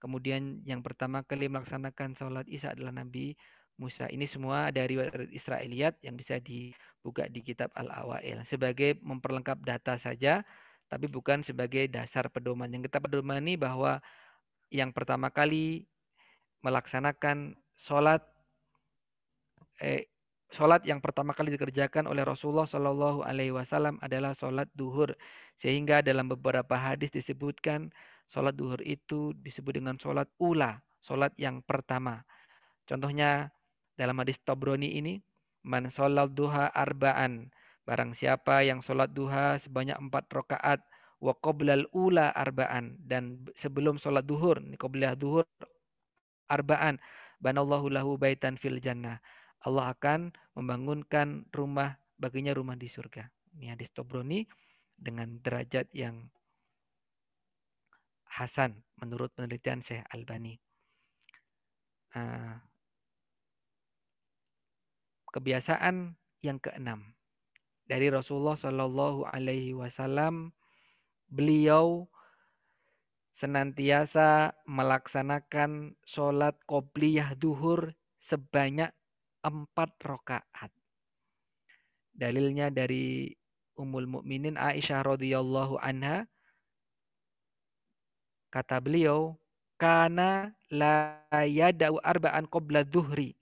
Kemudian yang pertama kali melaksanakan sholat Isa adalah Nabi Musa. Ini semua dari Israeliat yang bisa dibuka di kitab Al-Awail. Sebagai memperlengkap data saja, tapi bukan sebagai dasar pedoman. Yang kita pedomani bahwa yang pertama kali melaksanakan sholat eh, sholat yang pertama kali dikerjakan oleh Rasulullah Shallallahu Alaihi Wasallam adalah sholat duhur, sehingga dalam beberapa hadis disebutkan sholat duhur itu disebut dengan sholat ula, sholat yang pertama. Contohnya dalam hadis Tobroni ini, man sholat duha arbaan, barang siapa yang sholat duha sebanyak empat rakaat, wa qoblal ula arbaan. Dan sebelum sholat duhur, ini qoblal duhur arbaan, banallahu lahu baitan fil jannah Allah akan membangunkan rumah baginya rumah di surga. Ini hadis Tobroni dengan derajat yang hasan menurut penelitian Syekh Albani. Uh, kebiasaan yang keenam dari Rasulullah Shallallahu Alaihi Wasallam, beliau senantiasa melaksanakan sholat qobliyah duhur sebanyak empat rokaat. Dalilnya dari Ummul Mukminin Aisyah radhiyallahu anha kata beliau karena la yada'u arba'an qabla duhri.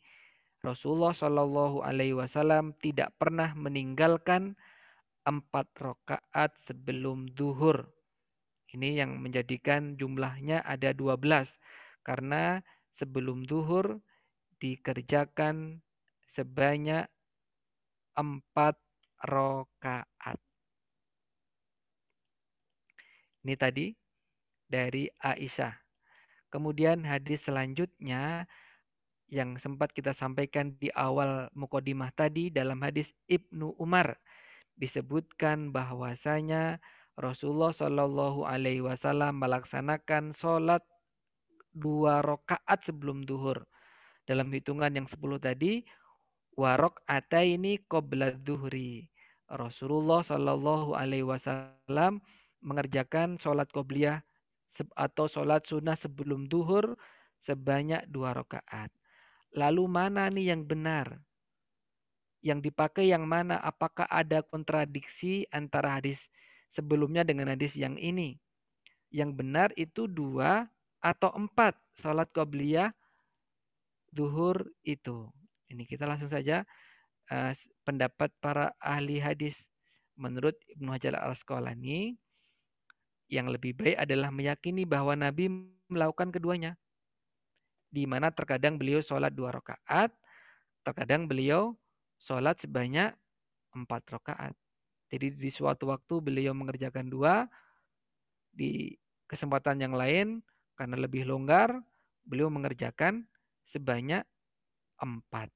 Rasulullah Shallallahu alaihi wasallam tidak pernah meninggalkan empat rokaat sebelum duhur. Ini yang menjadikan jumlahnya ada 12 karena sebelum duhur dikerjakan sebanyak empat rokaat. Ini tadi dari Aisyah. Kemudian hadis selanjutnya yang sempat kita sampaikan di awal mukodimah tadi dalam hadis Ibnu Umar disebutkan bahwasanya Rasulullah Shallallahu Alaihi Wasallam melaksanakan sholat dua rakaat sebelum duhur. Dalam hitungan yang sepuluh tadi, warok ini. Rasulullah Shallallahu Alaihi Wasallam mengerjakan sholat qobliyah atau sholat sunnah sebelum duhur sebanyak dua rakaat. Lalu mana nih yang benar? Yang dipakai yang mana? Apakah ada kontradiksi antara hadis sebelumnya dengan hadis yang ini? Yang benar itu dua atau empat sholat qobliyah duhur itu. Ini kita langsung saja uh, pendapat para ahli hadis. Menurut Ibnu Hajar al-Asqalani, yang lebih baik adalah meyakini bahwa Nabi melakukan keduanya. Di mana terkadang beliau sholat dua rakaat, terkadang beliau sholat sebanyak empat rakaat. Jadi di suatu waktu beliau mengerjakan dua, di kesempatan yang lain karena lebih longgar, beliau mengerjakan sebanyak empat.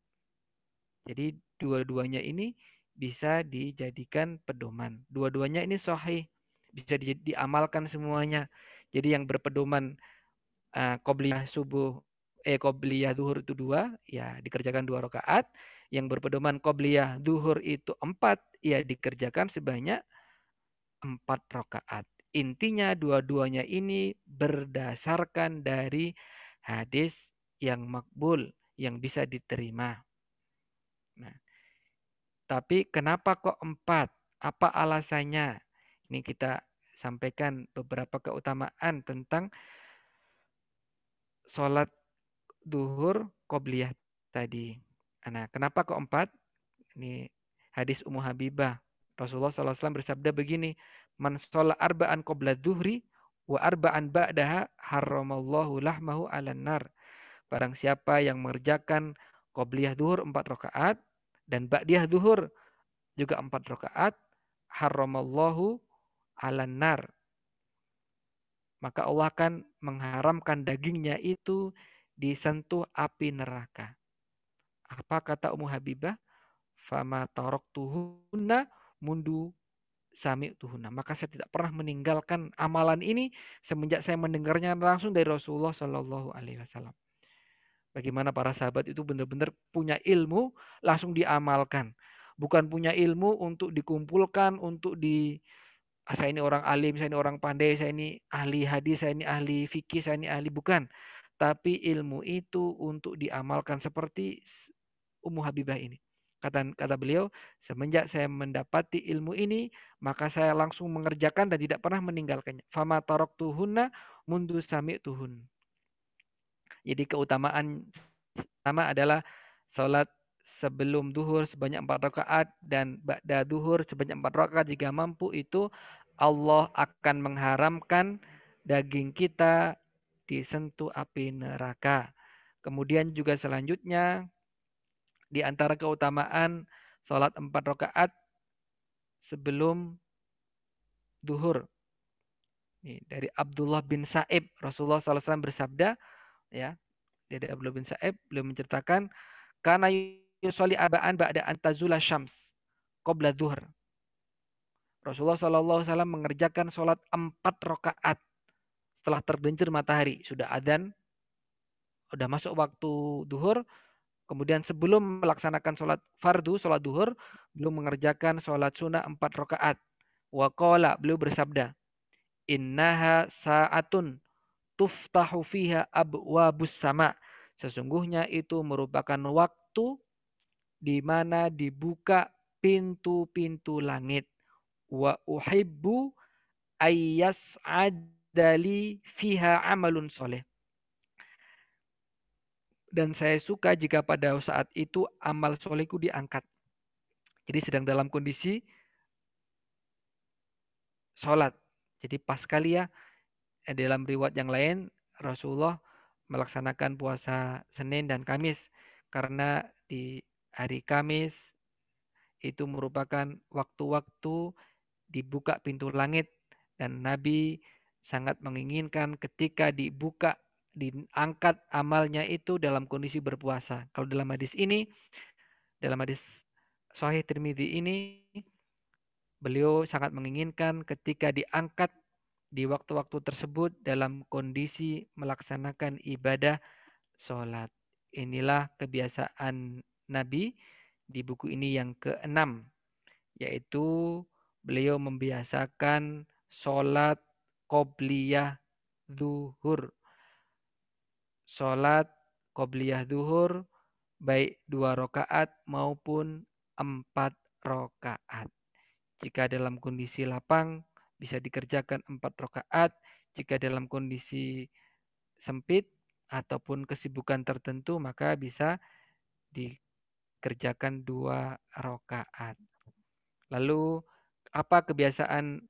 Jadi dua-duanya ini bisa dijadikan pedoman. Dua-duanya ini sahih, bisa di, diamalkan semuanya. Jadi yang berpedoman uh, subuh eh qobliyah duhur itu dua, ya dikerjakan dua rakaat. Yang berpedoman qobliyah duhur itu empat, ya dikerjakan sebanyak empat rakaat. Intinya dua-duanya ini berdasarkan dari hadis yang makbul, yang bisa diterima. Nah, tapi kenapa kok empat? Apa alasannya? Ini kita sampaikan beberapa keutamaan tentang sholat duhur qobliyah tadi. Nah, kenapa kok empat? Ini hadis Ummu Habibah. Rasulullah SAW bersabda begini, Man sholat arba'an qobla duhri wa arba'an ba'daha haramallahu lahmahu ala nar. Barang siapa yang mengerjakan qobliyah duhur empat rakaat dan ba'diyah duhur juga empat rakaat, haramallahu ala nar. Maka Allah akan mengharamkan dagingnya itu disentuh api neraka. Apa kata Ummu Habibah? Fama tarok tuhuna mundu sami tuhuna. Maka saya tidak pernah meninggalkan amalan ini semenjak saya mendengarnya langsung dari Rasulullah Shallallahu Alaihi Wasallam. Bagaimana para sahabat itu benar-benar punya ilmu langsung diamalkan, bukan punya ilmu untuk dikumpulkan untuk di ah, saya ini orang alim, saya ini orang pandai, saya ini ahli hadis, saya ini ahli fikih, saya ini ahli bukan. Tapi ilmu itu untuk diamalkan seperti Ummu Habibah ini. Kata, kata beliau, semenjak saya mendapati ilmu ini, maka saya langsung mengerjakan dan tidak pernah meninggalkannya. Fama tarok tuhunna mundu sami tuhun. Jadi keutamaan pertama adalah sholat sebelum duhur sebanyak empat rakaat dan ba'da duhur sebanyak empat rakaat jika mampu itu Allah akan mengharamkan daging kita disentuh api neraka. Kemudian juga selanjutnya di antara keutamaan sholat empat rakaat sebelum duhur. Ini dari Abdullah bin Sa'ib, Rasulullah SAW bersabda, ya, dari Abdullah bin Sa'ib, beliau menceritakan, karena yusoli abaan ba'da antazula syams, qobla duhur. Rasulullah SAW mengerjakan sholat empat rakaat setelah tergelincir matahari. Sudah adan, sudah masuk waktu duhur, Kemudian sebelum melaksanakan sholat fardu, sholat duhur, belum mengerjakan sholat sunnah empat rakaat. Waqala, beliau bersabda, Innaha sa'atun tuftahu fiha abwabus sama. Sesungguhnya itu merupakan waktu di mana dibuka pintu-pintu langit. Wa uhibbu ayyas adali fiha amalun soleh dan saya suka jika pada saat itu amal solehku diangkat. Jadi sedang dalam kondisi sholat. Jadi pas kali ya dalam riwayat yang lain Rasulullah melaksanakan puasa Senin dan Kamis karena di hari Kamis itu merupakan waktu-waktu dibuka pintu langit dan Nabi sangat menginginkan ketika dibuka diangkat amalnya itu dalam kondisi berpuasa. Kalau dalam hadis ini, dalam hadis Sahih Tirmidzi ini, beliau sangat menginginkan ketika diangkat di waktu-waktu tersebut dalam kondisi melaksanakan ibadah sholat. Inilah kebiasaan Nabi di buku ini yang keenam, yaitu beliau membiasakan sholat qobliyah zuhur sholat qobliyah duhur baik dua rakaat maupun empat rakaat. Jika dalam kondisi lapang bisa dikerjakan empat rakaat. Jika dalam kondisi sempit ataupun kesibukan tertentu maka bisa dikerjakan dua rakaat. Lalu apa kebiasaan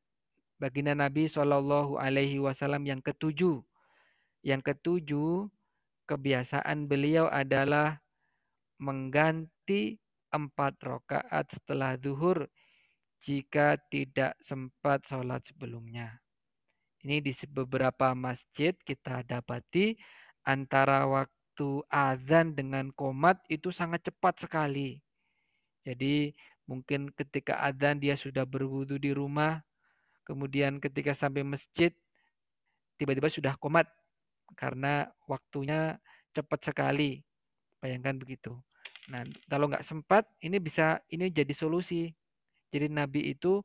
baginda Nabi Shallallahu Alaihi Wasallam yang ketujuh? Yang ketujuh kebiasaan beliau adalah mengganti empat rakaat setelah zuhur jika tidak sempat sholat sebelumnya. Ini di beberapa masjid kita dapati antara waktu azan dengan komat itu sangat cepat sekali. Jadi Mungkin ketika adzan dia sudah berwudu di rumah, kemudian ketika sampai masjid tiba-tiba sudah komat karena waktunya cepat sekali. Bayangkan begitu. Nah, kalau nggak sempat, ini bisa ini jadi solusi. Jadi Nabi itu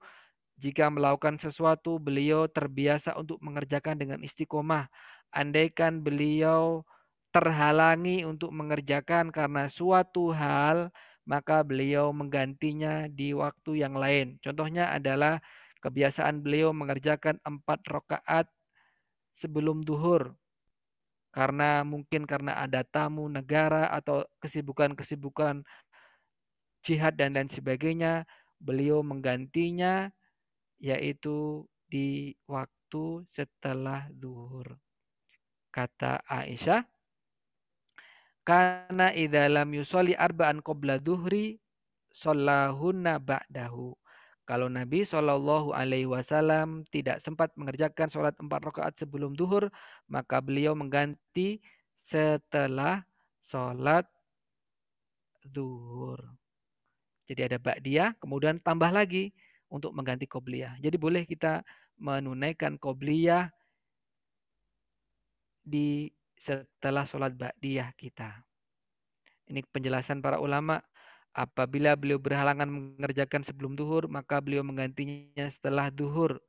jika melakukan sesuatu, beliau terbiasa untuk mengerjakan dengan istiqomah. Andaikan beliau terhalangi untuk mengerjakan karena suatu hal, maka beliau menggantinya di waktu yang lain. Contohnya adalah kebiasaan beliau mengerjakan empat rakaat sebelum duhur. Karena mungkin karena ada tamu negara atau kesibukan-kesibukan jihad dan lain sebagainya, beliau menggantinya yaitu di waktu setelah duhur. Kata Aisyah, karena idalam yusoli arba'an qabla duhri sallahunna ba'dahu. Kalau Nabi Shallallahu Alaihi Wasallam tidak sempat mengerjakan sholat empat rakaat sebelum duhur, maka beliau mengganti setelah sholat duhur. Jadi ada ba'diyah, kemudian tambah lagi untuk mengganti qobliyah. Jadi boleh kita menunaikan qobliyah di setelah sholat ba'diyah kita. Ini penjelasan para ulama Apabila beliau berhalangan mengerjakan sebelum duhur, maka beliau menggantinya setelah duhur.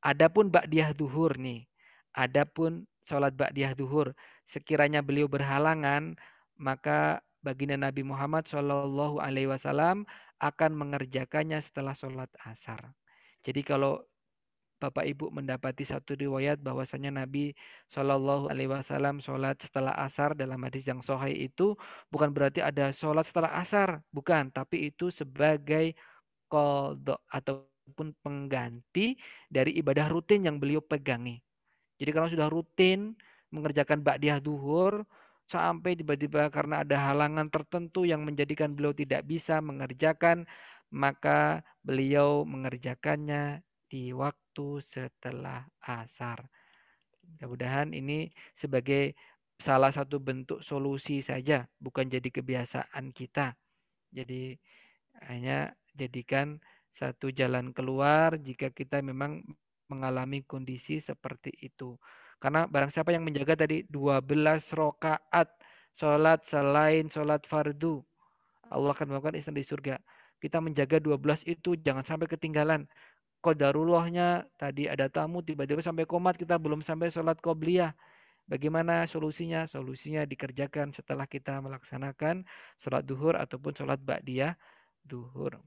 Adapun ba'diyah duhur nih. Adapun sholat ba'diyah duhur. Sekiranya beliau berhalangan, maka baginda Nabi Muhammad Shallallahu Alaihi Wasallam akan mengerjakannya setelah sholat asar. Jadi kalau Bapak Ibu mendapati satu riwayat bahwasanya Nabi Shallallahu Alaihi Wasallam sholat setelah asar dalam hadis yang sahih itu bukan berarti ada sholat setelah asar, bukan, tapi itu sebagai kodok ataupun pengganti dari ibadah rutin yang beliau pegangi. Jadi kalau sudah rutin mengerjakan ba'diyah duhur sampai tiba-tiba karena ada halangan tertentu yang menjadikan beliau tidak bisa mengerjakan, maka beliau mengerjakannya di waktu setelah asar. Mudah-mudahan ini sebagai salah satu bentuk solusi saja, bukan jadi kebiasaan kita. Jadi hanya jadikan satu jalan keluar jika kita memang mengalami kondisi seperti itu. Karena barang siapa yang menjaga tadi 12 rokaat sholat selain sholat fardu, Allah akan melakukan istana di surga. Kita menjaga 12 itu jangan sampai ketinggalan kodarullahnya tadi ada tamu tiba-tiba sampai komat kita belum sampai sholat qobliyah. Bagaimana solusinya? Solusinya dikerjakan setelah kita melaksanakan sholat duhur ataupun sholat ba'diyah duhur.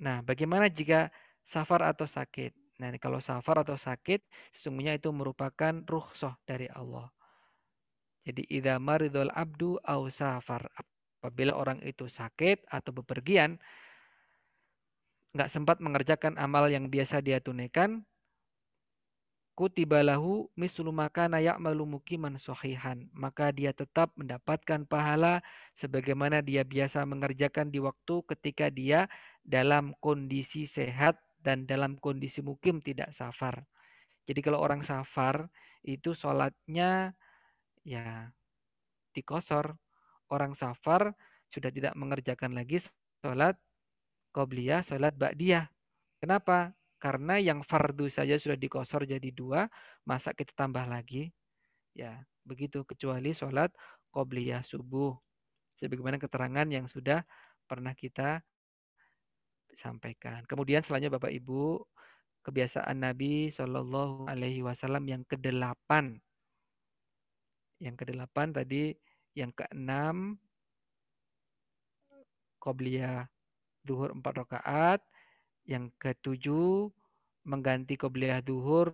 Nah, bagaimana jika safar atau sakit? Nah, kalau safar atau sakit, sesungguhnya itu merupakan ruhsoh dari Allah. Jadi, idza maridul abdu au safar. Apabila orang itu sakit atau bepergian, nggak sempat mengerjakan amal yang biasa dia tunaikan, kutibalahu mislu makana ya'malu mukiman. Maka dia tetap mendapatkan pahala sebagaimana dia biasa mengerjakan di waktu ketika dia dalam kondisi sehat dan dalam kondisi mukim tidak safar. Jadi kalau orang safar itu sholatnya ya dikosor orang safar sudah tidak mengerjakan lagi sholat qobliyah, sholat ba'diyah. Kenapa? Karena yang fardu saja sudah dikosor jadi dua, masa kita tambah lagi? Ya, begitu. Kecuali sholat qobliyah subuh. Sebagaimana keterangan yang sudah pernah kita sampaikan. Kemudian selanjutnya Bapak Ibu, kebiasaan Nabi Shallallahu Alaihi Wasallam yang kedelapan. Yang kedelapan tadi yang keenam, Qobliyah duhur empat rakaat. Yang ketujuh, mengganti Qobliyah duhur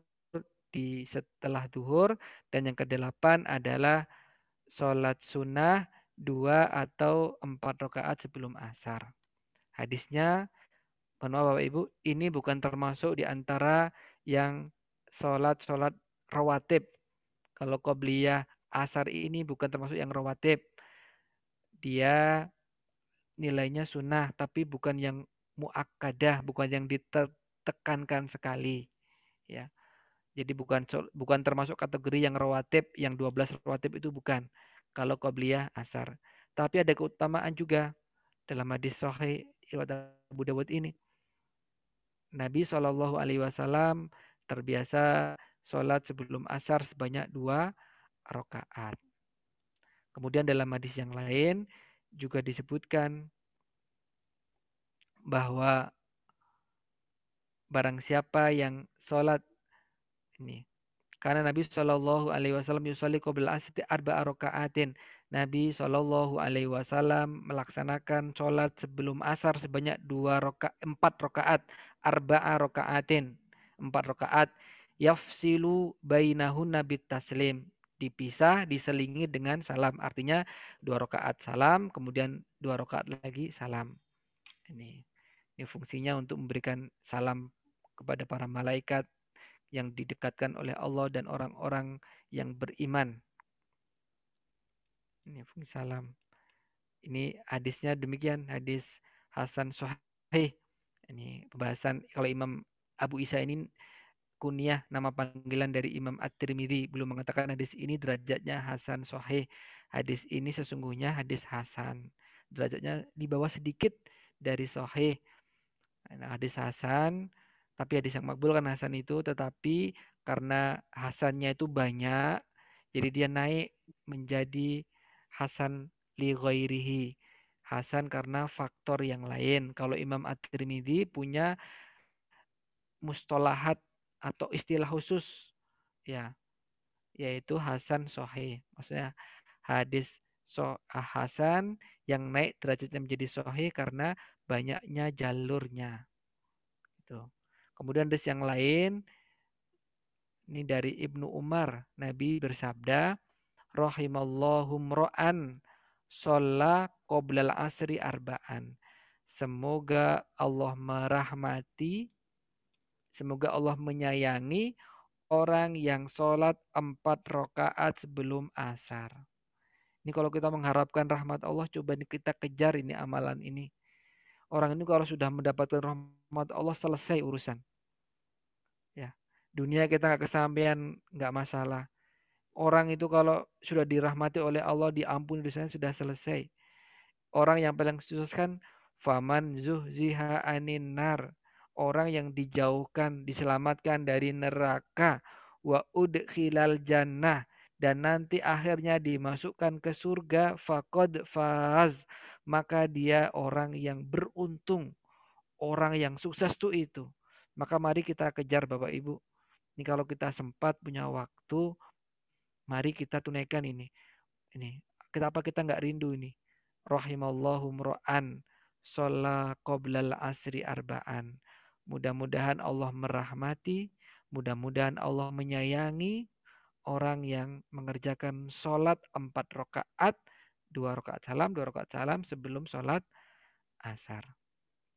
di setelah duhur. Dan yang kedelapan adalah sholat sunnah dua atau empat rakaat sebelum asar. Hadisnya, mohon maaf Bapak Ibu, ini bukan termasuk di antara yang sholat-sholat rawatib. Kalau Qobliyah asar ini bukan termasuk yang rawatib. Dia nilainya sunnah, tapi bukan yang muakkadah, bukan yang ditekankan sekali. Ya. Jadi bukan bukan termasuk kategori yang rawatib, yang 12 rawatib itu bukan. kalau qobliyah asar. Tapi ada keutamaan juga dalam hadis sahih riwayat Abu Dawud ini. Nabi Shallallahu Alaihi Wasallam terbiasa sholat sebelum asar sebanyak dua rakaat. Kemudian dalam hadis yang lain juga disebutkan bahwa barang siapa yang sholat ini karena Nabi Shallallahu Alaihi Wasallam yusolli qabla asri arba rokaatin. Nabi Shallallahu Alaihi Wasallam melaksanakan sholat sebelum asar sebanyak dua roka empat rokaat arba rokaatin. Empat rokaat yafsilu bainahun nabi taslim dipisah diselingi dengan salam artinya dua rokaat salam kemudian dua rokaat lagi salam. Ini ini fungsinya untuk memberikan salam kepada para malaikat yang didekatkan oleh Allah dan orang-orang yang beriman. Ini fungsi salam. Ini hadisnya demikian, hadis Hasan Sahih. Ini pembahasan kalau Imam Abu Isa ini kunyah nama panggilan dari Imam At-Tirmidzi belum mengatakan hadis ini derajatnya Hasan Sahih. Hadis ini sesungguhnya hadis Hasan. Derajatnya di bawah sedikit dari Sahih. Nah, hadis Hasan, tapi hadis yang makbul kan Hasan itu, tetapi karena Hasannya itu banyak, jadi dia naik menjadi Hasan li ghairihi. Hasan karena faktor yang lain. Kalau Imam At-Tirmidzi punya mustolahat atau istilah khusus ya yaitu Hasan Sahih. Maksudnya hadis so Hasan yang naik derajatnya menjadi sahih karena banyaknya jalurnya. Itu. Kemudian hadis yang lain ini dari Ibnu Umar, Nabi bersabda, rahimallahu mro'an sholla qoblal asri arba'an. Semoga Allah merahmati, semoga Allah menyayangi orang yang sholat empat rakaat sebelum asar. Ini kalau kita mengharapkan rahmat Allah, coba kita kejar ini amalan ini. Orang ini kalau sudah mendapatkan rahmat Allah, selesai urusan. Ya, dunia kita nggak kesampaian, nggak masalah. Orang itu kalau sudah dirahmati oleh Allah, diampuni dosanya sudah selesai. Orang yang paling susah kan, faman zuhziha anin nar. Orang yang dijauhkan, diselamatkan dari neraka. Wa udkhilal jannah dan nanti akhirnya dimasukkan ke surga faqad faz maka dia orang yang beruntung orang yang sukses tuh itu maka mari kita kejar Bapak Ibu ini kalau kita sempat punya waktu mari kita tunaikan ini ini kenapa kita nggak rindu ini rahimallahu mro'an sholla qoblal asri arba'an mudah-mudahan Allah merahmati mudah-mudahan Allah menyayangi orang yang mengerjakan sholat empat rakaat, dua rakaat salam, dua rakaat salam sebelum sholat asar.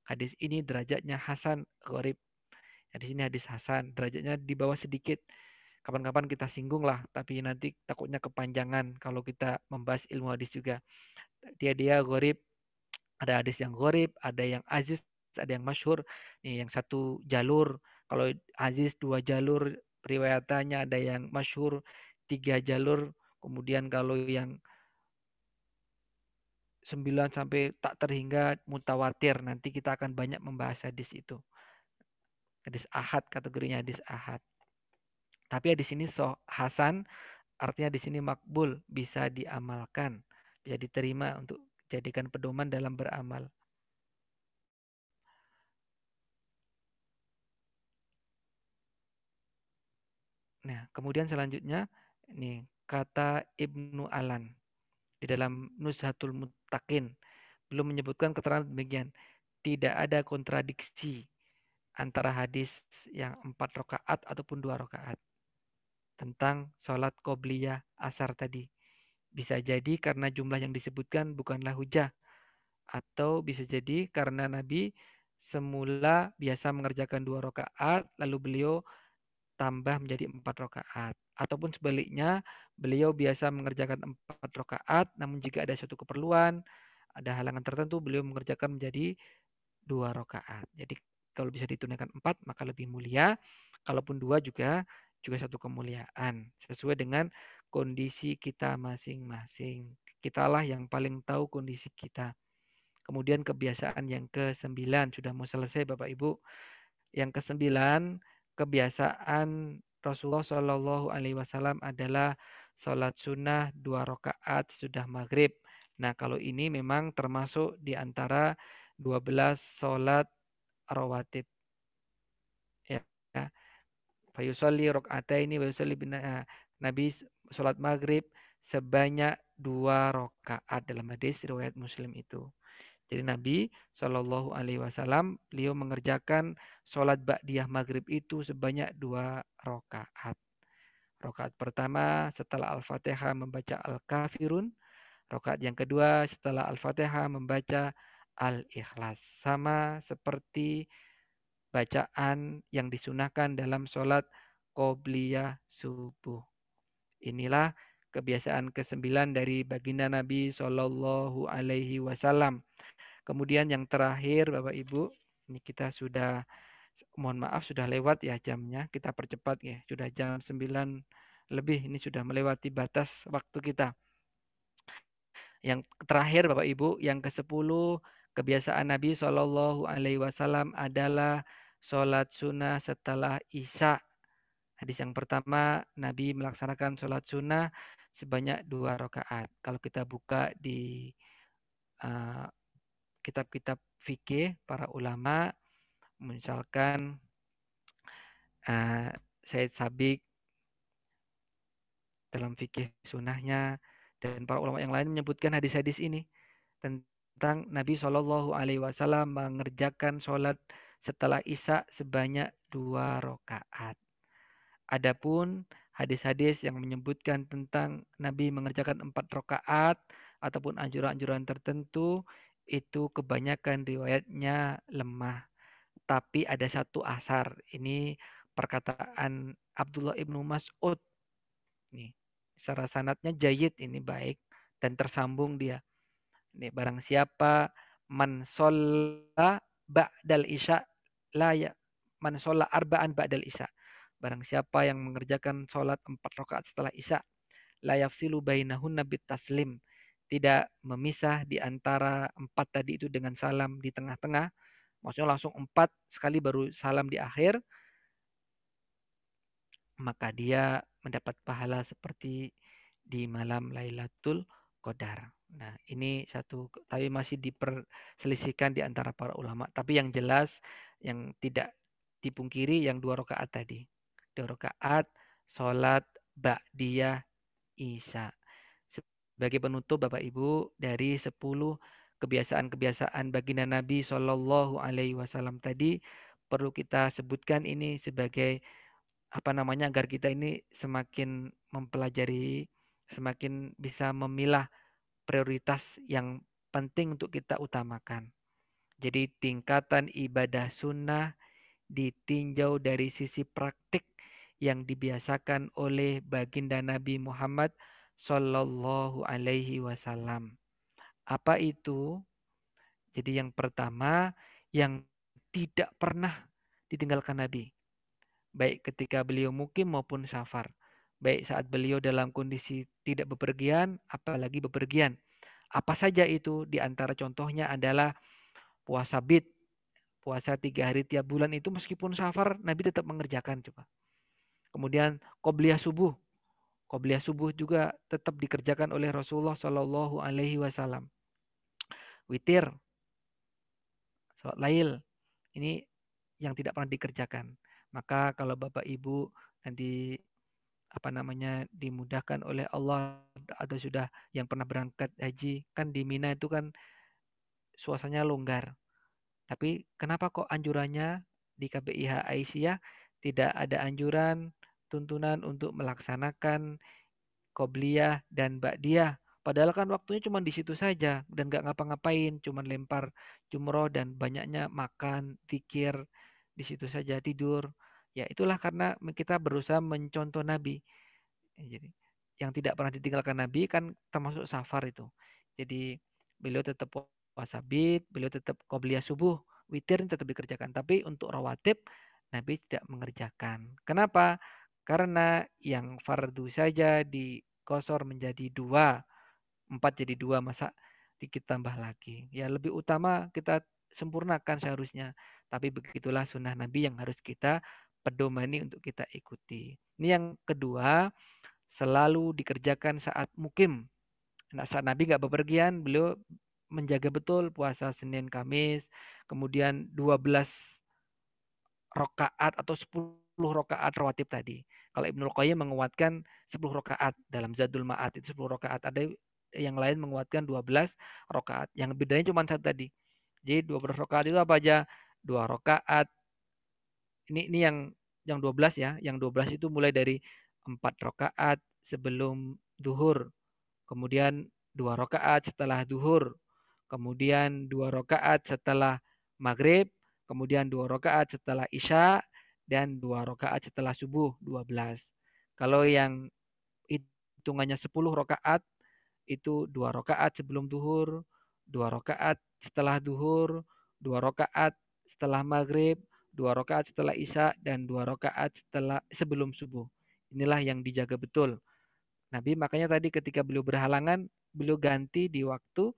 Hadis ini derajatnya Hasan Gharib. Hadis ini hadis Hasan, derajatnya di bawah sedikit. Kapan-kapan kita singgung lah, tapi nanti takutnya kepanjangan kalau kita membahas ilmu hadis juga. Dia dia Gharib, ada hadis yang Gharib, ada yang Aziz, ada yang Masyhur. Nih, yang satu jalur, kalau Aziz dua jalur, riwayatannya ada yang masyhur tiga jalur, kemudian kalau yang sembilan sampai tak terhingga mutawatir. Nanti kita akan banyak membahas hadis itu. Hadis ahad kategorinya hadis ahad. Tapi di sini so Hasan artinya di sini makbul bisa diamalkan, bisa diterima untuk jadikan pedoman dalam beramal. Nah, kemudian selanjutnya ini kata Ibnu Alan di dalam Nuzhatul Muttaqin belum menyebutkan keterangan demikian. Tidak ada kontradiksi antara hadis yang empat rakaat ataupun dua rakaat tentang sholat qobliyah asar tadi. Bisa jadi karena jumlah yang disebutkan bukanlah hujah. Atau bisa jadi karena Nabi semula biasa mengerjakan dua rakaat, lalu beliau tambah menjadi empat rakaat. Ataupun sebaliknya, beliau biasa mengerjakan empat rakaat, namun jika ada suatu keperluan, ada halangan tertentu, beliau mengerjakan menjadi dua rakaat. Jadi kalau bisa ditunaikan empat, maka lebih mulia. Kalaupun dua juga juga satu kemuliaan sesuai dengan kondisi kita masing-masing. Kitalah yang paling tahu kondisi kita. Kemudian kebiasaan yang ke-9 sudah mau selesai Bapak Ibu. Yang ke-9 kebiasaan Rasulullah Shallallahu alaihi wasallam adalah sholat sunnah dua rakaat sudah maghrib. Nah, kalau ini memang termasuk di antara 12 sholat rawatib. Fayusalli ini fayusalli bina Nabi sholat maghrib sebanyak dua rakaat dalam hadis riwayat Muslim itu. Jadi Nabi Shallallahu Alaihi Wasallam beliau mengerjakan sholat ba'diyah maghrib itu sebanyak dua rakaat. Rakaat pertama setelah Al-Fatihah membaca Al-Kafirun. Rakaat yang kedua setelah Al-Fatihah membaca Al-Ikhlas. Sama seperti bacaan yang disunahkan dalam sholat Qobliyah subuh. Inilah kebiasaan kesembilan dari baginda Nabi Shallallahu Alaihi Wasallam. Kemudian yang terakhir, Bapak Ibu, ini kita sudah mohon maaf sudah lewat ya jamnya. Kita percepat ya. Sudah jam 9 lebih. Ini sudah melewati batas waktu kita. Yang terakhir Bapak Ibu, yang ke-10 kebiasaan Nabi Shallallahu alaihi wasallam adalah sholat sunnah setelah Isya Hadis yang pertama, Nabi melaksanakan sholat sunnah sebanyak dua rakaat. Kalau kita buka di uh, kitab-kitab fikih para ulama, misalkan uh, Said Sabik dalam fikih sunnahnya dan para ulama yang lain menyebutkan hadis-hadis ini tentang Nabi Shallallahu Alaihi Wasallam mengerjakan sholat setelah isya sebanyak dua rakaat. Adapun hadis-hadis yang menyebutkan tentang Nabi mengerjakan empat rakaat ataupun anjuran-anjuran tertentu itu kebanyakan riwayatnya lemah. Tapi ada satu asar. Ini perkataan Abdullah ibnu Mas'ud. Nih, secara sanatnya jayid ini baik dan tersambung dia. Ini barang siapa man ba'dal isya la ya man arba'an ba'dal isya Barang siapa yang mengerjakan sholat empat rakaat setelah isya, layaf silu bainahun nabi taslim. Tidak memisah di antara empat tadi itu dengan salam di tengah-tengah. Maksudnya langsung empat sekali baru salam di akhir. Maka dia mendapat pahala seperti di malam Lailatul Qadar. Nah, ini satu tapi masih diperselisihkan di antara para ulama. Tapi yang jelas yang tidak dipungkiri yang dua rakaat tadi dua rakaat sholat ba'diyah isya. Sebagai penutup Bapak Ibu dari 10 kebiasaan-kebiasaan baginda Nabi Shallallahu Alaihi Wasallam tadi perlu kita sebutkan ini sebagai apa namanya agar kita ini semakin mempelajari, semakin bisa memilah prioritas yang penting untuk kita utamakan. Jadi tingkatan ibadah sunnah ditinjau dari sisi praktik yang dibiasakan oleh baginda Nabi Muhammad Sallallahu Alaihi Wasallam. Apa itu? Jadi yang pertama yang tidak pernah ditinggalkan Nabi. Baik ketika beliau mukim maupun safar. Baik saat beliau dalam kondisi tidak bepergian, apalagi bepergian. Apa saja itu? Di antara contohnya adalah puasa bid. Puasa tiga hari tiap bulan itu meskipun safar, Nabi tetap mengerjakan. Coba. Kemudian qobliyah subuh. Qobliyah subuh juga tetap dikerjakan oleh Rasulullah Shallallahu alaihi wasallam. Witir. Salat lail. Ini yang tidak pernah dikerjakan. Maka kalau Bapak Ibu nanti apa namanya dimudahkan oleh Allah atau sudah yang pernah berangkat haji kan di Mina itu kan suasananya longgar. Tapi kenapa kok anjurannya di KBIH Aisyah tidak ada anjuran tuntunan untuk melaksanakan qobliyah dan ba'diyah. Padahal kan waktunya cuma di situ saja dan nggak ngapa-ngapain, cuma lempar jumroh dan banyaknya makan, tikir di situ saja tidur. Ya itulah karena kita berusaha mencontoh Nabi. Jadi yang tidak pernah ditinggalkan Nabi kan termasuk safar itu. Jadi beliau tetap puasa bid, beliau tetap qobliyah subuh, witir tetap dikerjakan. Tapi untuk rawatib Nabi tidak mengerjakan. Kenapa? Karena yang fardu saja di kosor menjadi dua, empat jadi dua, masa dikit tambah lagi. Ya lebih utama kita sempurnakan seharusnya. Tapi begitulah sunnah Nabi yang harus kita pedomani untuk kita ikuti. Ini yang kedua, selalu dikerjakan saat mukim. Nah, saat Nabi nggak bepergian, beliau menjaga betul puasa Senin Kamis, kemudian 12 rokaat atau 10 rokaat rawatib tadi. Kalau Ibnu Qayyim menguatkan 10 rokaat dalam Zadul Ma'at itu 10 rokaat. Ada yang lain menguatkan 12 rokaat. Yang bedanya cuma satu tadi. Jadi 12 rokaat itu apa aja? Dua rokaat. Ini ini yang yang 12 ya. Yang 12 itu mulai dari 4 rokaat sebelum duhur. Kemudian dua rokaat setelah duhur. Kemudian dua rokaat setelah maghrib kemudian dua rakaat setelah isya dan dua rakaat setelah subuh 12. Kalau yang hitungannya 10 rakaat itu dua rakaat sebelum duhur, dua rakaat setelah duhur, dua rakaat setelah maghrib, dua rakaat setelah isya dan dua rakaat setelah sebelum subuh. Inilah yang dijaga betul. Nabi makanya tadi ketika beliau berhalangan, beliau ganti di waktu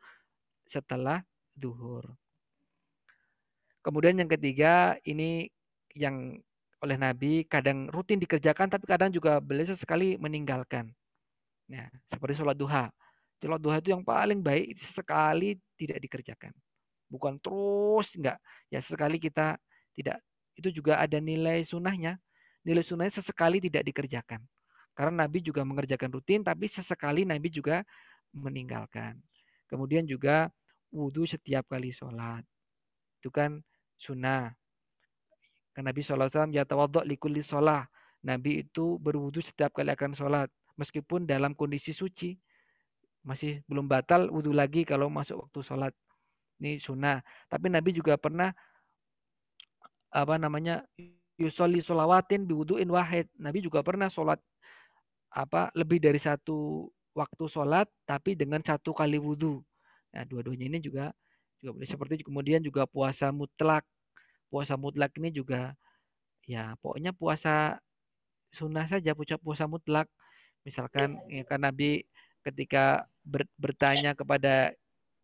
setelah duhur. Kemudian yang ketiga ini yang oleh Nabi kadang rutin dikerjakan tapi kadang juga beliau sesekali meninggalkan. Nah, seperti sholat duha. Sholat duha itu yang paling baik sesekali tidak dikerjakan. Bukan terus enggak. Ya sesekali kita tidak itu juga ada nilai sunnahnya. Nilai sunnahnya sesekali tidak dikerjakan. Karena Nabi juga mengerjakan rutin tapi sesekali Nabi juga meninggalkan. Kemudian juga wudhu setiap kali sholat. Itu kan sunnah. Karena Nabi SAW ya tawaduk likulli sholah. Nabi itu berwudu setiap kali akan sholat. Meskipun dalam kondisi suci. Masih belum batal wudhu lagi kalau masuk waktu sholat. Ini sunnah. Tapi Nabi juga pernah apa namanya yusoli solawatin biwuduin wahid. Nabi juga pernah sholat apa lebih dari satu waktu sholat tapi dengan satu kali wudhu. Nah, dua-duanya ini juga juga boleh. Seperti kemudian juga puasa mutlak. Puasa mutlak ini juga ya pokoknya puasa sunnah saja puasa puasa mutlak. Misalkan ya kan Nabi ketika ber, bertanya kepada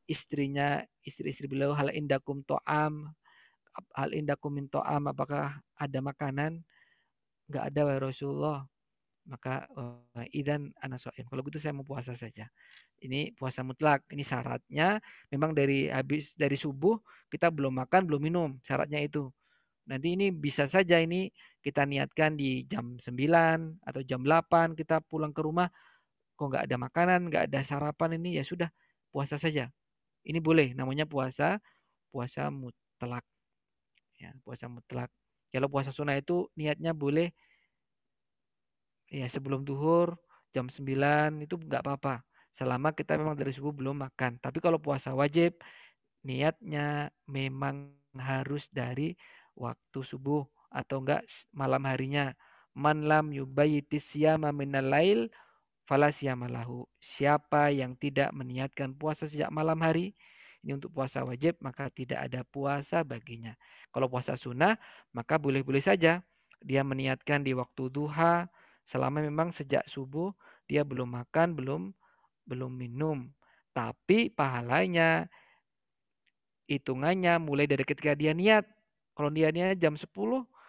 istrinya istri-istri beliau hal indakum to'am? Hal indakum min to'am? Apakah ada makanan? Nggak ada wahai Rasulullah maka uh, idan anasoim. Kalau gitu saya mau puasa saja. Ini puasa mutlak. Ini syaratnya memang dari habis dari subuh kita belum makan, belum minum. Syaratnya itu. Nanti ini bisa saja ini kita niatkan di jam 9 atau jam 8 kita pulang ke rumah kok nggak ada makanan, nggak ada sarapan ini ya sudah puasa saja. Ini boleh namanya puasa puasa mutlak. Ya, puasa mutlak. Kalau puasa sunnah itu niatnya boleh ya sebelum duhur jam 9 itu nggak apa-apa. Selama kita memang dari subuh belum makan. Tapi kalau puasa wajib niatnya memang harus dari waktu subuh. Atau enggak malam harinya. Man lam yubayyitis siyama minal lail fala lahu. Siapa yang tidak meniatkan puasa sejak malam hari ini untuk puasa wajib maka tidak ada puasa baginya. Kalau puasa sunnah maka boleh-boleh saja. Dia meniatkan di waktu duha Selama memang sejak subuh dia belum makan, belum belum minum. Tapi pahalanya hitungannya mulai dari ketika dia niat. Kalau dia niat jam 10,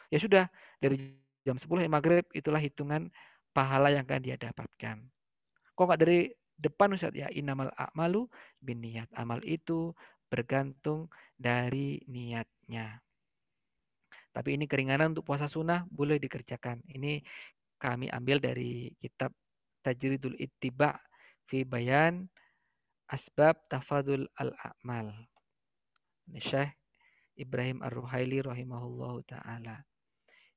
ya sudah dari jam 10 ya maghrib itulah hitungan pahala yang akan dia dapatkan. Kok nggak dari depan Ustaz ya inamal a'malu bin niat. Amal itu bergantung dari niatnya. Tapi ini keringanan untuk puasa sunnah boleh dikerjakan. Ini kami ambil dari kitab Tajridul Ittiba fi Bayan Asbab Tafadul Al-A'mal. Syekh Ibrahim Ar-Ruhaili rahimahullah taala.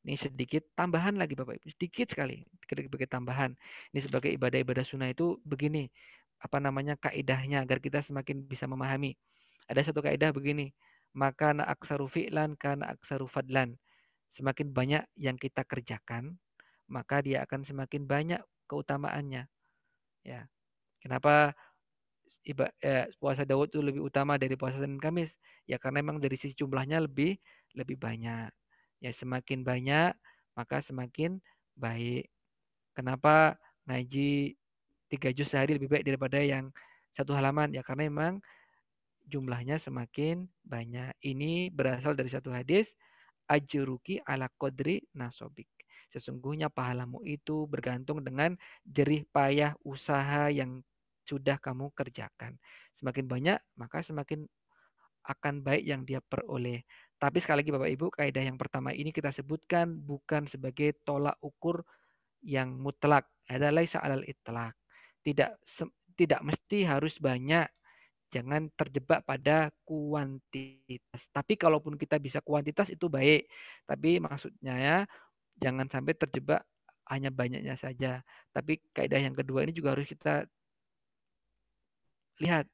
Ini sedikit tambahan lagi Bapak Ibu, sedikit sekali sebagai tambahan. Ini sebagai ibadah-ibadah sunnah itu begini, apa namanya kaidahnya agar kita semakin bisa memahami. Ada satu kaidah begini, maka na aksaru fi'lan kana aksaru fadlan. Semakin banyak yang kita kerjakan, maka dia akan semakin banyak keutamaannya. Ya. Kenapa iba, eh, puasa Daud itu lebih utama dari puasa Senin Kamis? Ya karena memang dari sisi jumlahnya lebih lebih banyak. Ya semakin banyak maka semakin baik. Kenapa ngaji tiga juz sehari lebih baik daripada yang satu halaman ya karena memang jumlahnya semakin banyak. Ini berasal dari satu hadis ajruki ala kodri nasobik. Sesungguhnya pahalamu itu bergantung dengan jerih payah usaha yang sudah kamu kerjakan. Semakin banyak, maka semakin akan baik yang dia peroleh. Tapi sekali lagi Bapak Ibu, kaidah yang pertama ini kita sebutkan bukan sebagai tolak ukur yang mutlak. Ada laisa alal itlak. Tidak tidak mesti harus banyak. Jangan terjebak pada kuantitas. Tapi kalaupun kita bisa kuantitas itu baik. Tapi maksudnya ya jangan sampai terjebak hanya banyaknya saja. Tapi kaidah yang kedua ini juga harus kita lihat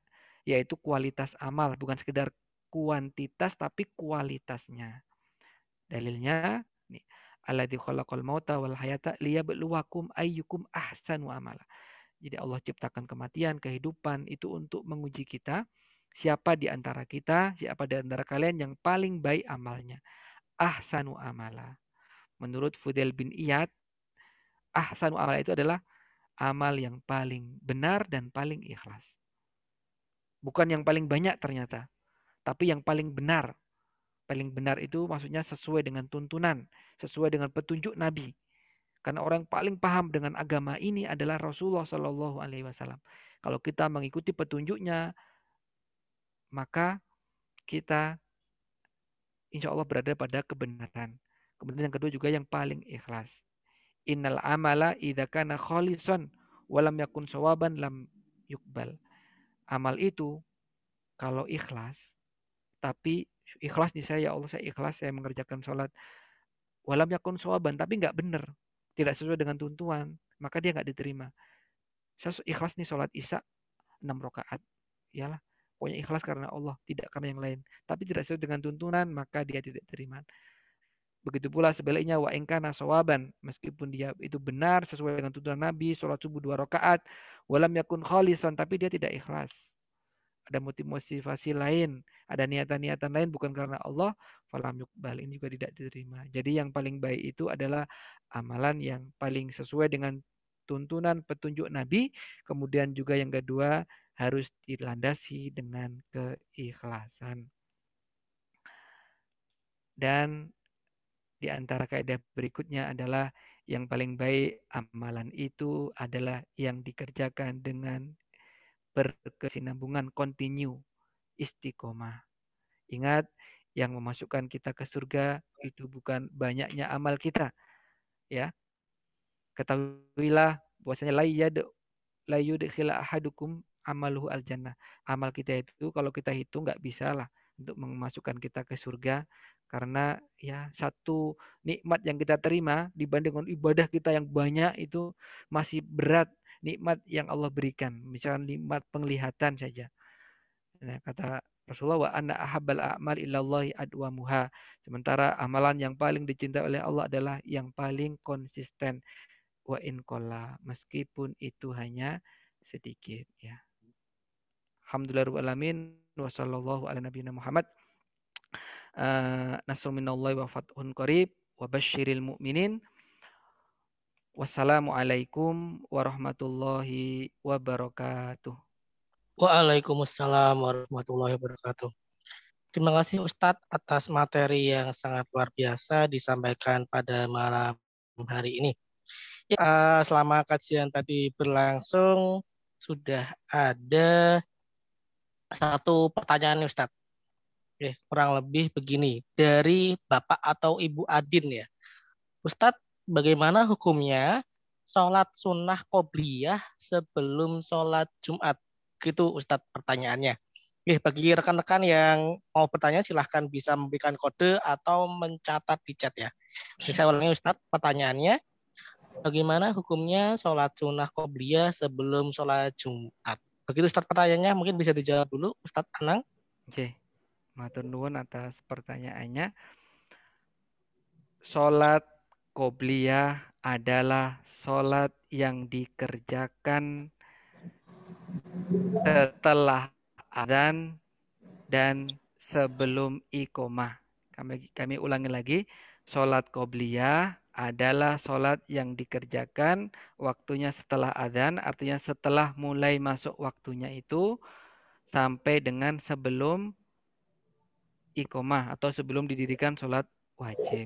yaitu kualitas amal bukan sekedar kuantitas tapi kualitasnya. Dalilnya nih alladzi khalaqal mauta wal hayata liyabluwakum ayyukum ahsanu amala. Jadi Allah ciptakan kematian, kehidupan itu untuk menguji kita siapa di antara kita, siapa di antara kalian yang paling baik amalnya. Ahsanu amala. Menurut Fudel bin Iyad, ahsanu amala itu adalah amal yang paling benar dan paling ikhlas. Bukan yang paling banyak ternyata, tapi yang paling benar. Paling benar itu maksudnya sesuai dengan tuntunan, sesuai dengan petunjuk Nabi. Karena orang paling paham dengan agama ini adalah Rasulullah Shallallahu Alaihi Wasallam. Kalau kita mengikuti petunjuknya, maka kita insya Allah berada pada kebenaran. Kemudian yang kedua juga yang paling ikhlas. Innal amala idza kana khalisan walam yakun sawaban lam yukbal amal itu kalau ikhlas, tapi ikhlas nih saya ya Allah saya ikhlas saya mengerjakan sholat walam yakun sawaban tapi nggak benar tidak sesuai dengan tuntuan maka dia nggak diterima. Saya ikhlas nih sholat isya enam rakaat iyalah. Pokoknya ikhlas karena Allah tidak karena yang lain. Tapi tidak sesuai dengan tuntunan maka dia tidak terima begitu pula sebaliknya wa ingkana sawaban meskipun dia itu benar sesuai dengan tuntunan Nabi sholat subuh dua rakaat Walam yakun khalisan, tapi dia tidak ikhlas. Ada motivasi lain, ada niatan-niatan lain bukan karena Allah, falam yukbal. Ini juga tidak diterima. Jadi yang paling baik itu adalah amalan yang paling sesuai dengan tuntunan petunjuk Nabi. Kemudian juga yang kedua harus dilandasi dengan keikhlasan. Dan di antara kaidah berikutnya adalah yang paling baik amalan itu adalah yang dikerjakan dengan berkesinambungan kontinu istiqomah. Ingat, yang memasukkan kita ke surga itu bukan banyaknya amal kita. Ya. Ketahuilah bahwasanya la yad la yudkhila ahadukum amaluhu al jannah. Amal kita itu kalau kita hitung nggak bisa lah untuk memasukkan kita ke surga karena ya satu nikmat yang kita terima dibanding dengan ibadah kita yang banyak itu masih berat nikmat yang Allah berikan. Misalkan nikmat penglihatan saja. Nah, kata Rasulullah wa anna ahabbal a'mal adwamuha. Sementara amalan yang paling dicintai oleh Allah adalah yang paling konsisten wa in meskipun itu hanya sedikit ya. Alhamdulillah alamin ala nabiyina Muhammad uh, nasrun minallahi wa fathun qarib wa basyiril mu'minin. Wassalamualaikum warahmatullahi wabarakatuh. Waalaikumsalam warahmatullahi wabarakatuh. Terima kasih Ustadz atas materi yang sangat luar biasa disampaikan pada malam hari ini. Ya, uh, selama kajian tadi berlangsung sudah ada satu pertanyaan Ustadz. Oke, kurang lebih begini dari Bapak atau Ibu Adin ya. Ustadz, bagaimana hukumnya sholat sunnah qobliyah sebelum sholat Jumat? Gitu Ustadz pertanyaannya. Oke, bagi rekan-rekan yang mau bertanya silahkan bisa memberikan kode atau mencatat di chat ya. Saya ulangi Ustadz pertanyaannya. Bagaimana hukumnya sholat sunnah qobliyah sebelum sholat Jumat? Begitu Ustadz pertanyaannya, mungkin bisa dijawab dulu Ustadz Anang. Oke. Matur nuwun atas pertanyaannya. Salat qobliyah adalah salat yang dikerjakan setelah adzan dan sebelum iqomah. Kami kami ulangi lagi. Salat qobliyah adalah sholat yang dikerjakan waktunya setelah adzan, artinya setelah mulai masuk waktunya itu sampai dengan sebelum ikomah atau sebelum didirikan sholat wajib.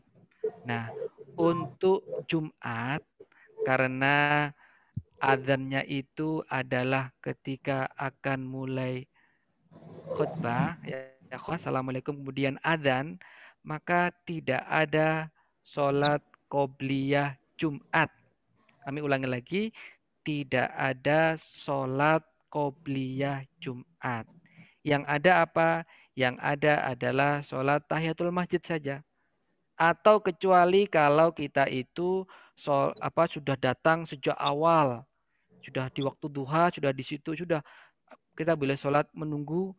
Nah, untuk Jumat karena adzannya itu adalah ketika akan mulai khutbah ya, ya assalamualaikum kemudian adzan maka tidak ada sholat qobliyah Jumat. Kami ulangi lagi, tidak ada sholat qobliyah Jumat. Yang ada apa? Yang ada adalah sholat tahiyatul masjid saja. Atau kecuali kalau kita itu sol, apa sudah datang sejak awal, sudah di waktu duha, sudah di situ, sudah kita boleh sholat menunggu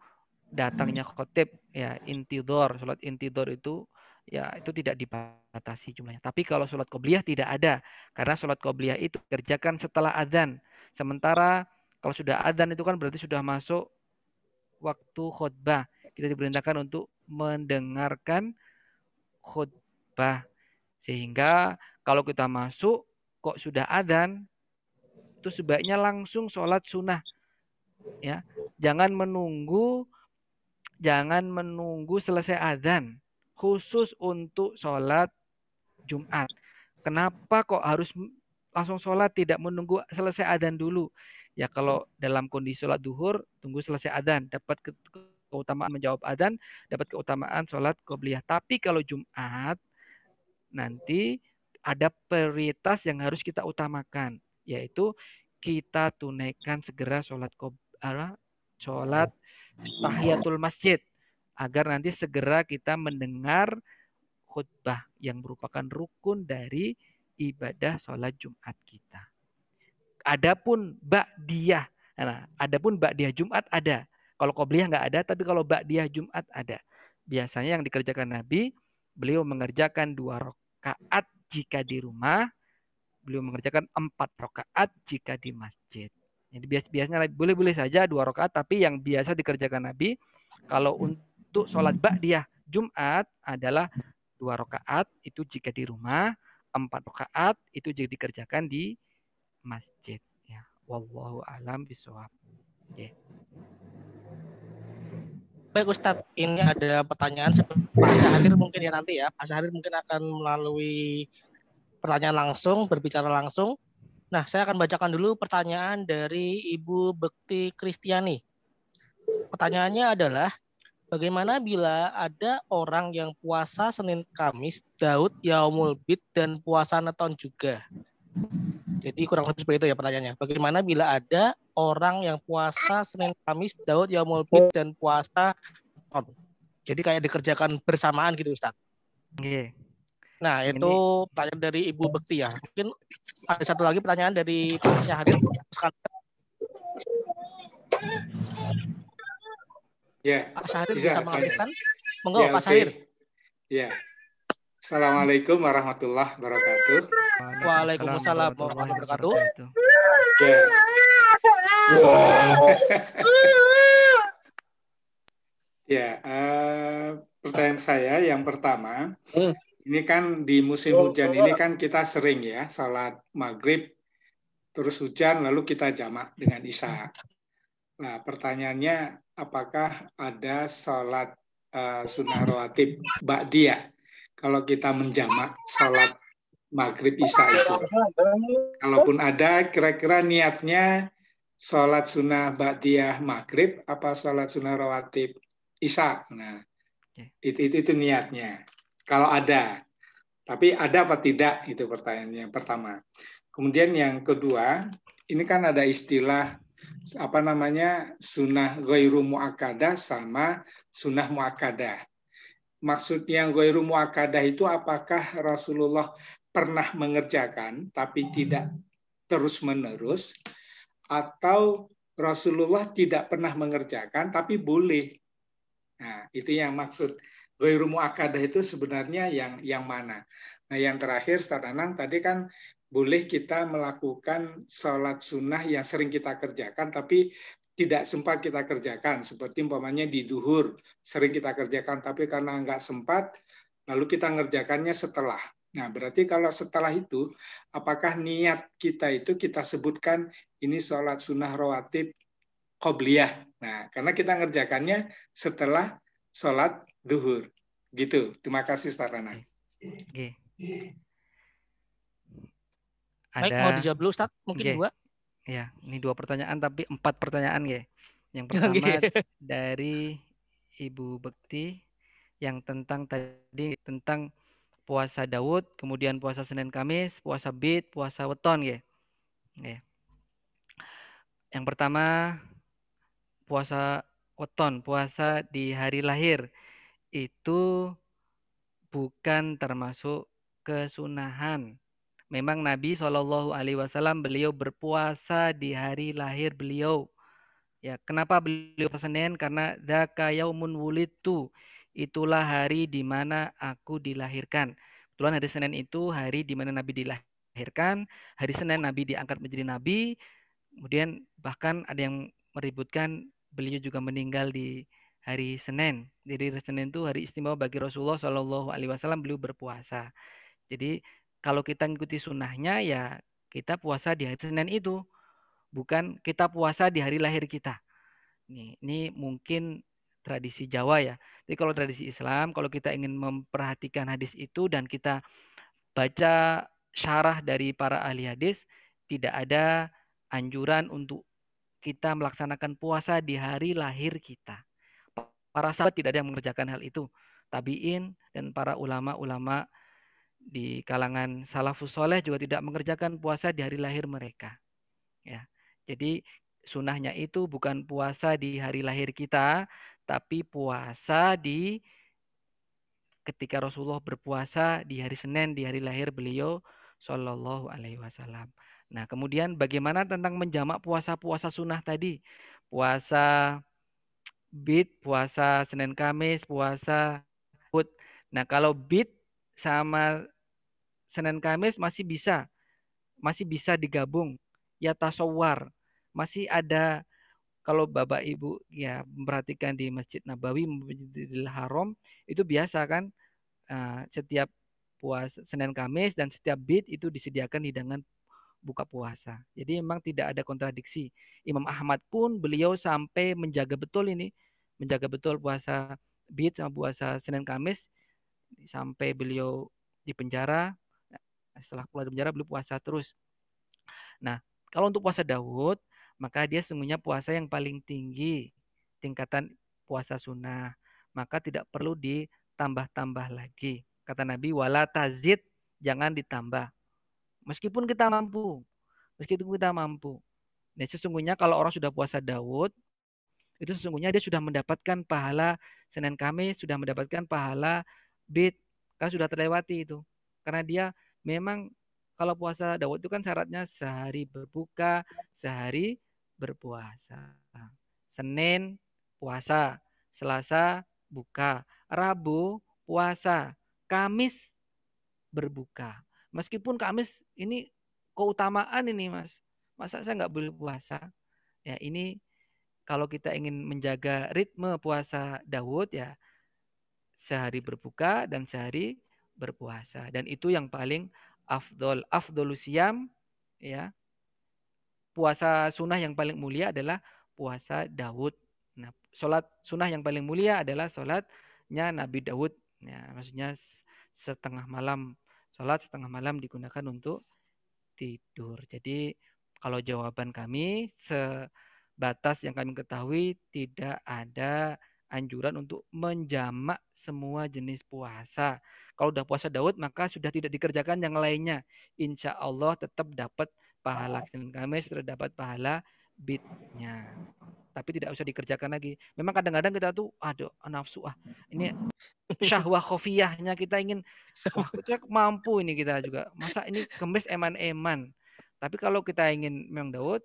datangnya khotib ya intidor sholat intidor itu ya itu tidak dibatasi jumlahnya. Tapi kalau sholat qobliyah tidak ada. Karena sholat qobliyah itu kerjakan setelah adzan. Sementara kalau sudah adzan itu kan berarti sudah masuk waktu khutbah. Kita diperintahkan untuk mendengarkan khutbah. Sehingga kalau kita masuk kok sudah adzan, itu sebaiknya langsung sholat sunnah. Ya, jangan menunggu jangan menunggu selesai adzan khusus untuk sholat Jumat. Kenapa kok harus langsung sholat tidak menunggu selesai adzan dulu? Ya kalau dalam kondisi sholat duhur, tunggu selesai adzan, dapat keutamaan menjawab adzan, dapat keutamaan sholat qobliyah. Tapi kalau Jumat, nanti ada prioritas yang harus kita utamakan, yaitu kita tunaikan segera sholat sholat tahiyatul masjid agar nanti segera kita mendengar khutbah yang merupakan rukun dari ibadah sholat Jumat kita. Adapun ba'diyah, nah, adapun ba'diyah Jumat ada. Kalau qobliyah nggak ada, tapi kalau ba'diyah Jumat ada. Biasanya yang dikerjakan Nabi, beliau mengerjakan dua rakaat jika di rumah, beliau mengerjakan empat rakaat jika di masjid. Jadi bias biasanya boleh-boleh saja dua rakaat, tapi yang biasa dikerjakan Nabi kalau untuk untuk sholat ba'diyah Jumat adalah dua rakaat itu jika di rumah, empat rakaat itu jika dikerjakan di masjid. Ya, wallahu alam bisawab. Okay. Baik Ustadz, ini ada pertanyaan Pak Syahrir mungkin ya nanti ya. Pak Syahrir mungkin akan melalui pertanyaan langsung, berbicara langsung. Nah, saya akan bacakan dulu pertanyaan dari Ibu Bekti Kristiani. Pertanyaannya adalah, Bagaimana bila ada orang yang puasa Senin Kamis, Daud Yaumul Bid dan puasa Neton juga? Jadi kurang lebih seperti itu ya pertanyaannya. Bagaimana bila ada orang yang puasa Senin Kamis, Daud Yaumul Bid dan puasa Neton? Jadi kayak dikerjakan bersamaan gitu Ustaz. Oke. Nah, itu Ini... pertanyaan dari Ibu Bekti ya. Mungkin ada satu lagi pertanyaan dari Pak Syahrir. Ya. Pak Syahrir bisa, bisa melakukan. Monggo ya, Pak okay. Syahrir. Ya. Assalamualaikum warahmatullahi wabarakatuh. Waalaikumsalam warahmatullahi wabarakatuh. Ya. [LAUGHS] ya, uh, pertanyaan saya yang pertama, hmm. ini kan di musim hujan ini kan kita sering ya salat maghrib terus hujan lalu kita jamak dengan isya. Nah, pertanyaannya apakah ada sholat uh, sunnah rawatib ba'diyah kalau kita menjamak sholat maghrib isya itu. Kalaupun ada, kira-kira niatnya sholat sunnah ba'diyah maghrib apa sholat sunnah rawatib isya. Nah, itu, itu, itu niatnya. Kalau ada. Tapi ada apa tidak? Itu pertanyaan yang pertama. Kemudian yang kedua, ini kan ada istilah apa namanya sunnah ghairu muakkadah sama sunnah muakkadah. Maksud yang ghairu muakkadah itu apakah Rasulullah pernah mengerjakan tapi tidak terus-menerus atau Rasulullah tidak pernah mengerjakan tapi boleh. Nah, itu yang maksud ghairu muakkadah itu sebenarnya yang yang mana? Nah, yang terakhir Ustaz tadi kan boleh kita melakukan sholat sunnah yang sering kita kerjakan, tapi tidak sempat kita kerjakan. Seperti umpamanya di duhur, sering kita kerjakan, tapi karena nggak sempat, lalu kita ngerjakannya setelah. Nah, berarti kalau setelah itu, apakah niat kita itu kita sebutkan ini sholat sunnah rawatib qobliyah. Nah, karena kita ngerjakannya setelah sholat duhur. Gitu. Terima kasih, Starana. Oke. Ada... Baik, mau dijawab dulu, Ustaz? Mungkin okay. dua. Ya, ini dua pertanyaan tapi empat pertanyaan, ya. Yang pertama dari Ibu Bekti yang tentang tadi tentang puasa Daud, kemudian puasa Senin Kamis, puasa Bid, puasa Weton ya. ya. Yang pertama puasa Weton, puasa di hari lahir itu bukan termasuk kesunahan. Memang Nabi Shallallahu Alaihi Wasallam beliau berpuasa di hari lahir beliau. Ya, kenapa beliau Senin? Karena daka yaumun wulitu itulah hari di mana aku dilahirkan. Kebetulan hari Senin itu hari di mana Nabi dilahirkan, hari Senin Nabi diangkat menjadi Nabi, kemudian bahkan ada yang meributkan beliau juga meninggal di hari Senin. Jadi hari Senin itu hari istimewa bagi Rasulullah Shallallahu Alaihi Wasallam beliau berpuasa. Jadi kalau kita ngikuti sunnahnya ya kita puasa di hari Senin itu, bukan kita puasa di hari lahir kita. Nih, ini mungkin tradisi Jawa ya. Jadi kalau tradisi Islam, kalau kita ingin memperhatikan hadis itu dan kita baca syarah dari para ahli hadis, tidak ada anjuran untuk kita melaksanakan puasa di hari lahir kita. Para sahabat tidak ada yang mengerjakan hal itu. Tabiin dan para ulama-ulama di kalangan salafus soleh juga tidak mengerjakan puasa di hari lahir mereka. Ya, jadi sunahnya itu bukan puasa di hari lahir kita, tapi puasa di ketika Rasulullah berpuasa di hari Senin di hari lahir beliau Shallallahu Alaihi Wasallam. Nah kemudian bagaimana tentang menjamak puasa-puasa sunnah tadi, puasa bid, puasa Senin Kamis, puasa Hud. Nah kalau bid sama Senin Kamis masih bisa, masih bisa digabung. Ya tasawwar, masih ada kalau Bapak Ibu ya memperhatikan di Masjid Nabawi, Masjidil Haram itu biasa kan uh, setiap puasa Senin Kamis dan setiap bid itu disediakan hidangan buka puasa. Jadi memang tidak ada kontradiksi. Imam Ahmad pun beliau sampai menjaga betul ini, menjaga betul puasa bid sama puasa Senin Kamis sampai beliau di penjara. Setelah keluar dari penjara beliau puasa terus. Nah, kalau untuk puasa Daud maka dia sungguhnya puasa yang paling tinggi tingkatan puasa sunnah. Maka tidak perlu ditambah-tambah lagi. Kata Nabi, wala tazid, jangan ditambah. Meskipun kita mampu. Meskipun kita mampu. Nah, sesungguhnya kalau orang sudah puasa Daud, itu sesungguhnya dia sudah mendapatkan pahala Senin Kamis, sudah mendapatkan pahala Bid. Kan sudah terlewati itu. Karena dia memang kalau puasa Daud itu kan syaratnya sehari berbuka, sehari berpuasa. Senin puasa, Selasa buka, Rabu puasa, Kamis berbuka. Meskipun Kamis ini keutamaan ini Mas. Masa saya nggak boleh puasa? Ya ini kalau kita ingin menjaga ritme puasa Daud ya sehari berbuka dan sehari berpuasa dan itu yang paling afdol afdolusiam ya puasa sunnah yang paling mulia adalah puasa Daud. Nah, sholat sunnah yang paling mulia adalah sholatnya Nabi Daud. Ya, maksudnya setengah malam sholat setengah malam digunakan untuk tidur. Jadi kalau jawaban kami sebatas yang kami ketahui tidak ada anjuran untuk menjamak semua jenis puasa. Kalau sudah puasa Daud maka sudah tidak dikerjakan yang lainnya. Insya Allah tetap dapat pahala Senin Kamis terdapat pahala bitnya. Tapi tidak usah dikerjakan lagi. Memang kadang-kadang kita tuh aduh nafsu ah. Ini syahwah khofiyahnya kita ingin [LAUGHS] wah kita mampu ini kita juga. Masa ini kemis eman-eman. Tapi kalau kita ingin memang Daud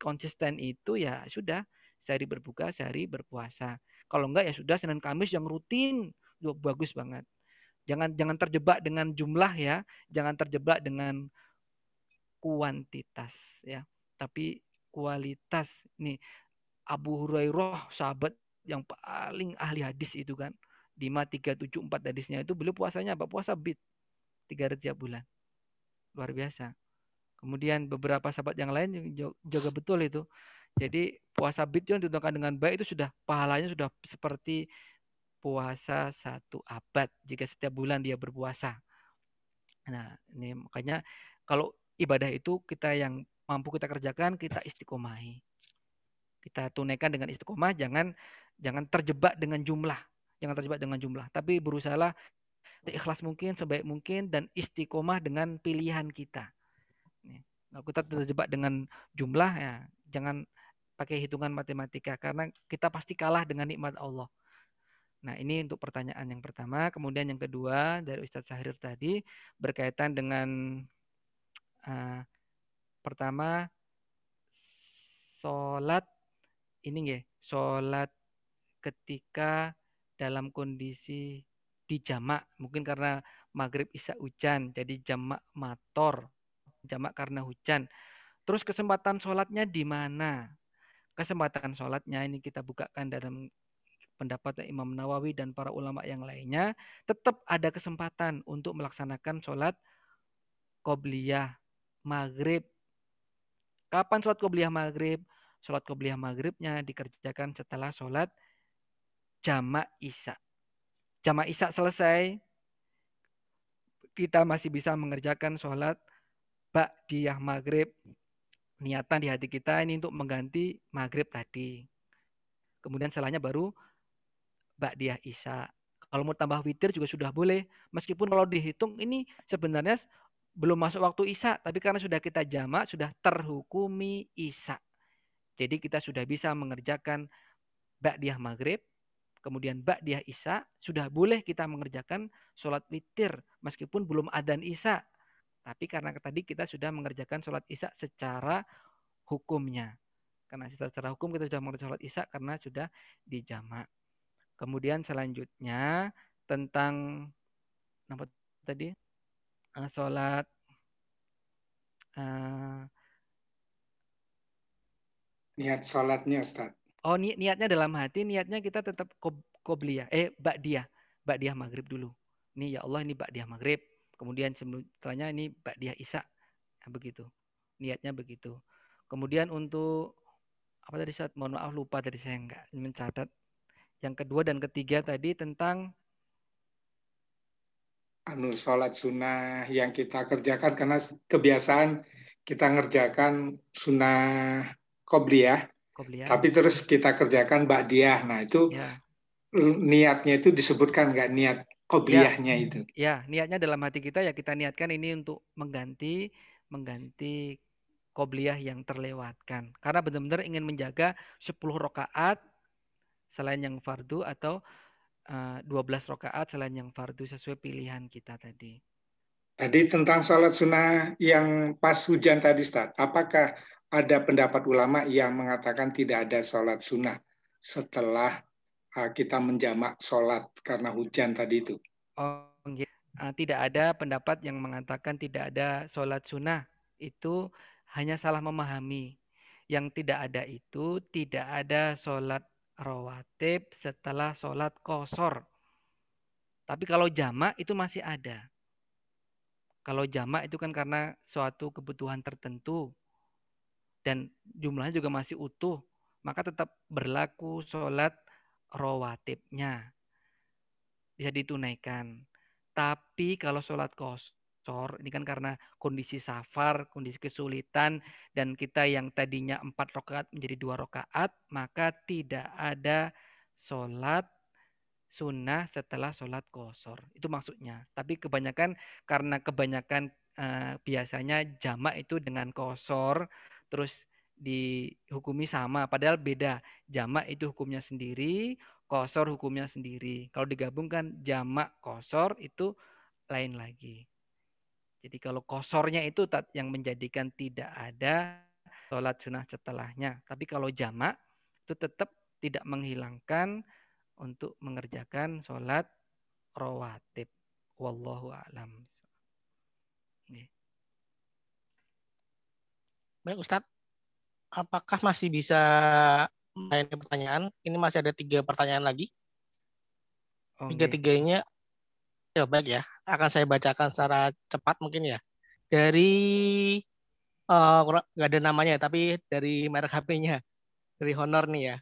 konsisten itu ya sudah sehari berbuka, sehari berpuasa. Kalau enggak ya sudah Senin Kamis yang rutin, bagus banget. Jangan jangan terjebak dengan jumlah ya, jangan terjebak dengan kuantitas ya, tapi kualitas. Nih Abu Hurairah sahabat yang paling ahli hadis itu kan. 5 3 7 4 hadisnya itu beliau puasanya apa? Puasa bid. tiga hari tiap bulan. Luar biasa. Kemudian beberapa sahabat yang lain juga betul itu. Jadi puasa bid yang ditunjukkan dengan baik itu sudah pahalanya sudah seperti puasa satu abad jika setiap bulan dia berpuasa. Nah, ini makanya kalau ibadah itu kita yang mampu kita kerjakan, kita istiqomahi. Kita tunaikan dengan istiqomah, jangan jangan terjebak dengan jumlah, jangan terjebak dengan jumlah, tapi berusahalah ikhlas mungkin, sebaik mungkin dan istiqomah dengan pilihan kita. Nah, kita terjebak dengan jumlah ya, jangan pakai hitungan matematika karena kita pasti kalah dengan nikmat Allah. Nah, ini untuk pertanyaan yang pertama. Kemudian yang kedua dari Ustadz Syahrir tadi berkaitan dengan uh, pertama sholat ini ya, sholat ketika dalam kondisi di jamak, mungkin karena maghrib isya hujan, jadi jamak mator jamak karena hujan. Terus kesempatan sholatnya di mana? Kesempatan sholatnya ini kita bukakan dalam pendapat Imam Nawawi dan para ulama yang lainnya. Tetap ada kesempatan untuk melaksanakan sholat qobliyah maghrib. Kapan sholat qobliyah maghrib? Sholat qobliyah maghribnya dikerjakan setelah sholat jamak isya. Jamak isya selesai, kita masih bisa mengerjakan sholat Ba'diyah maghrib. Niatan di hati kita ini untuk mengganti maghrib tadi. Kemudian setelahnya baru Ba'diyah isya. Kalau mau tambah witir juga sudah boleh. Meskipun kalau dihitung ini sebenarnya belum masuk waktu isya. Tapi karena sudah kita jamak, sudah terhukumi isya. Jadi kita sudah bisa mengerjakan Ba'diyah maghrib, kemudian Ba'diyah isya, sudah boleh kita mengerjakan sholat witir. Meskipun belum adan isya. Tapi karena tadi kita sudah mengerjakan sholat isya secara hukumnya. Karena secara hukum kita sudah mengerjakan sholat isya karena sudah dijamak. Kemudian selanjutnya tentang apa tadi? Uh, sholat uh, niat sholatnya Ustaz. Oh ni niatnya dalam hati, niatnya kita tetap kobliyah, eh ba'diyah, ba'diyah maghrib dulu. Ini ya Allah ini ba'diyah maghrib Kemudian setelahnya ini dia Isa. Nah, begitu. Niatnya begitu. Kemudian untuk apa tadi saat mohon maaf lupa tadi saya enggak mencatat. Yang kedua dan ketiga tadi tentang anu sholat sunnah yang kita kerjakan karena kebiasaan kita ngerjakan sunnah kobliyah, kobliyah. tapi terus kita kerjakan ba'diyah. Nah itu ya. niatnya itu disebutkan nggak niat Qobliyahnya ya, itu. Ya, niatnya dalam hati kita ya kita niatkan ini untuk mengganti mengganti qobliyah yang terlewatkan. Karena benar-benar ingin menjaga 10 rakaat selain yang fardu atau uh, eh, 12 rakaat selain yang fardu sesuai pilihan kita tadi. Tadi tentang sholat sunnah yang pas hujan tadi, Ustaz. Apakah ada pendapat ulama yang mengatakan tidak ada sholat sunnah setelah Ah, kita menjamak sholat karena hujan tadi itu. Oh, uh, tidak ada pendapat yang mengatakan tidak ada sholat sunnah. Itu hanya salah memahami. Yang tidak ada itu tidak ada sholat rawatib setelah sholat kosor. Tapi kalau jamak itu masih ada. Kalau jamak itu kan karena suatu kebutuhan tertentu dan jumlahnya juga masih utuh, maka tetap berlaku sholat rawatibnya. Bisa ditunaikan. Tapi kalau sholat kosor, ini kan karena kondisi safar, kondisi kesulitan, dan kita yang tadinya empat rakaat menjadi dua rakaat, maka tidak ada sholat sunnah setelah sholat kosor. Itu maksudnya. Tapi kebanyakan karena kebanyakan eh, biasanya jamak itu dengan kosor, terus dihukumi sama padahal beda. Jamak itu hukumnya sendiri kosor hukumnya sendiri. Kalau digabungkan jamak kosor itu lain lagi. Jadi kalau kosornya itu yang menjadikan tidak ada sholat sunnah setelahnya. Tapi kalau jamak itu tetap tidak menghilangkan untuk mengerjakan sholat rawatib. Wallahu alam. Baik Ustadz, apakah masih bisa main pertanyaan? Ini masih ada tiga pertanyaan lagi. Okay. Tiga-tiganya Ya baik ya, akan saya bacakan secara cepat mungkin ya. Dari uh, nggak ada namanya, tapi dari merek HP-nya, dari Honor nih ya.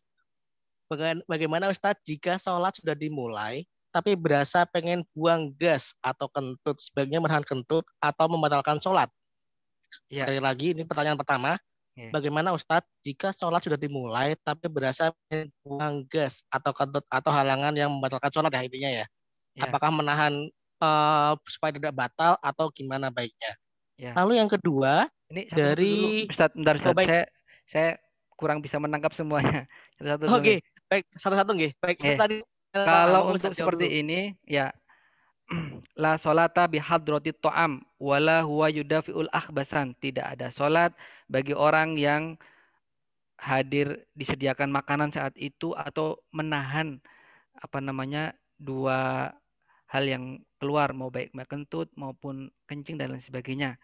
Bagaimana Ustadz jika sholat sudah dimulai, tapi berasa pengen buang gas atau kentut, sebaiknya menahan kentut atau membatalkan sholat? Ya. Sekali lagi, ini pertanyaan pertama. Bagaimana Ustadz jika sholat sudah dimulai, tapi berasa buang gas atau kentut atau halangan yang membatalkan sholat ya intinya ya? ya. apakah menahan uh, supaya tidak batal atau gimana baiknya. Ya. Lalu yang kedua ini dari dulu. Ustaz, bentar Ustaz. Oh, baik. Saya saya kurang bisa menangkap semuanya. [LAUGHS] Satu-satu. Oke, okay. baik satu-satu nggih. Baik, eh. tadi kalau untuk seperti dulu. ini ya [CLEARS THROAT] la solata bihadrati to'am wala huwa yudafiul akhbasan. Tidak ada solat bagi orang yang hadir disediakan makanan saat itu atau menahan apa namanya dua hal yang keluar mau baik kentut maupun kencing dan lain sebagainya.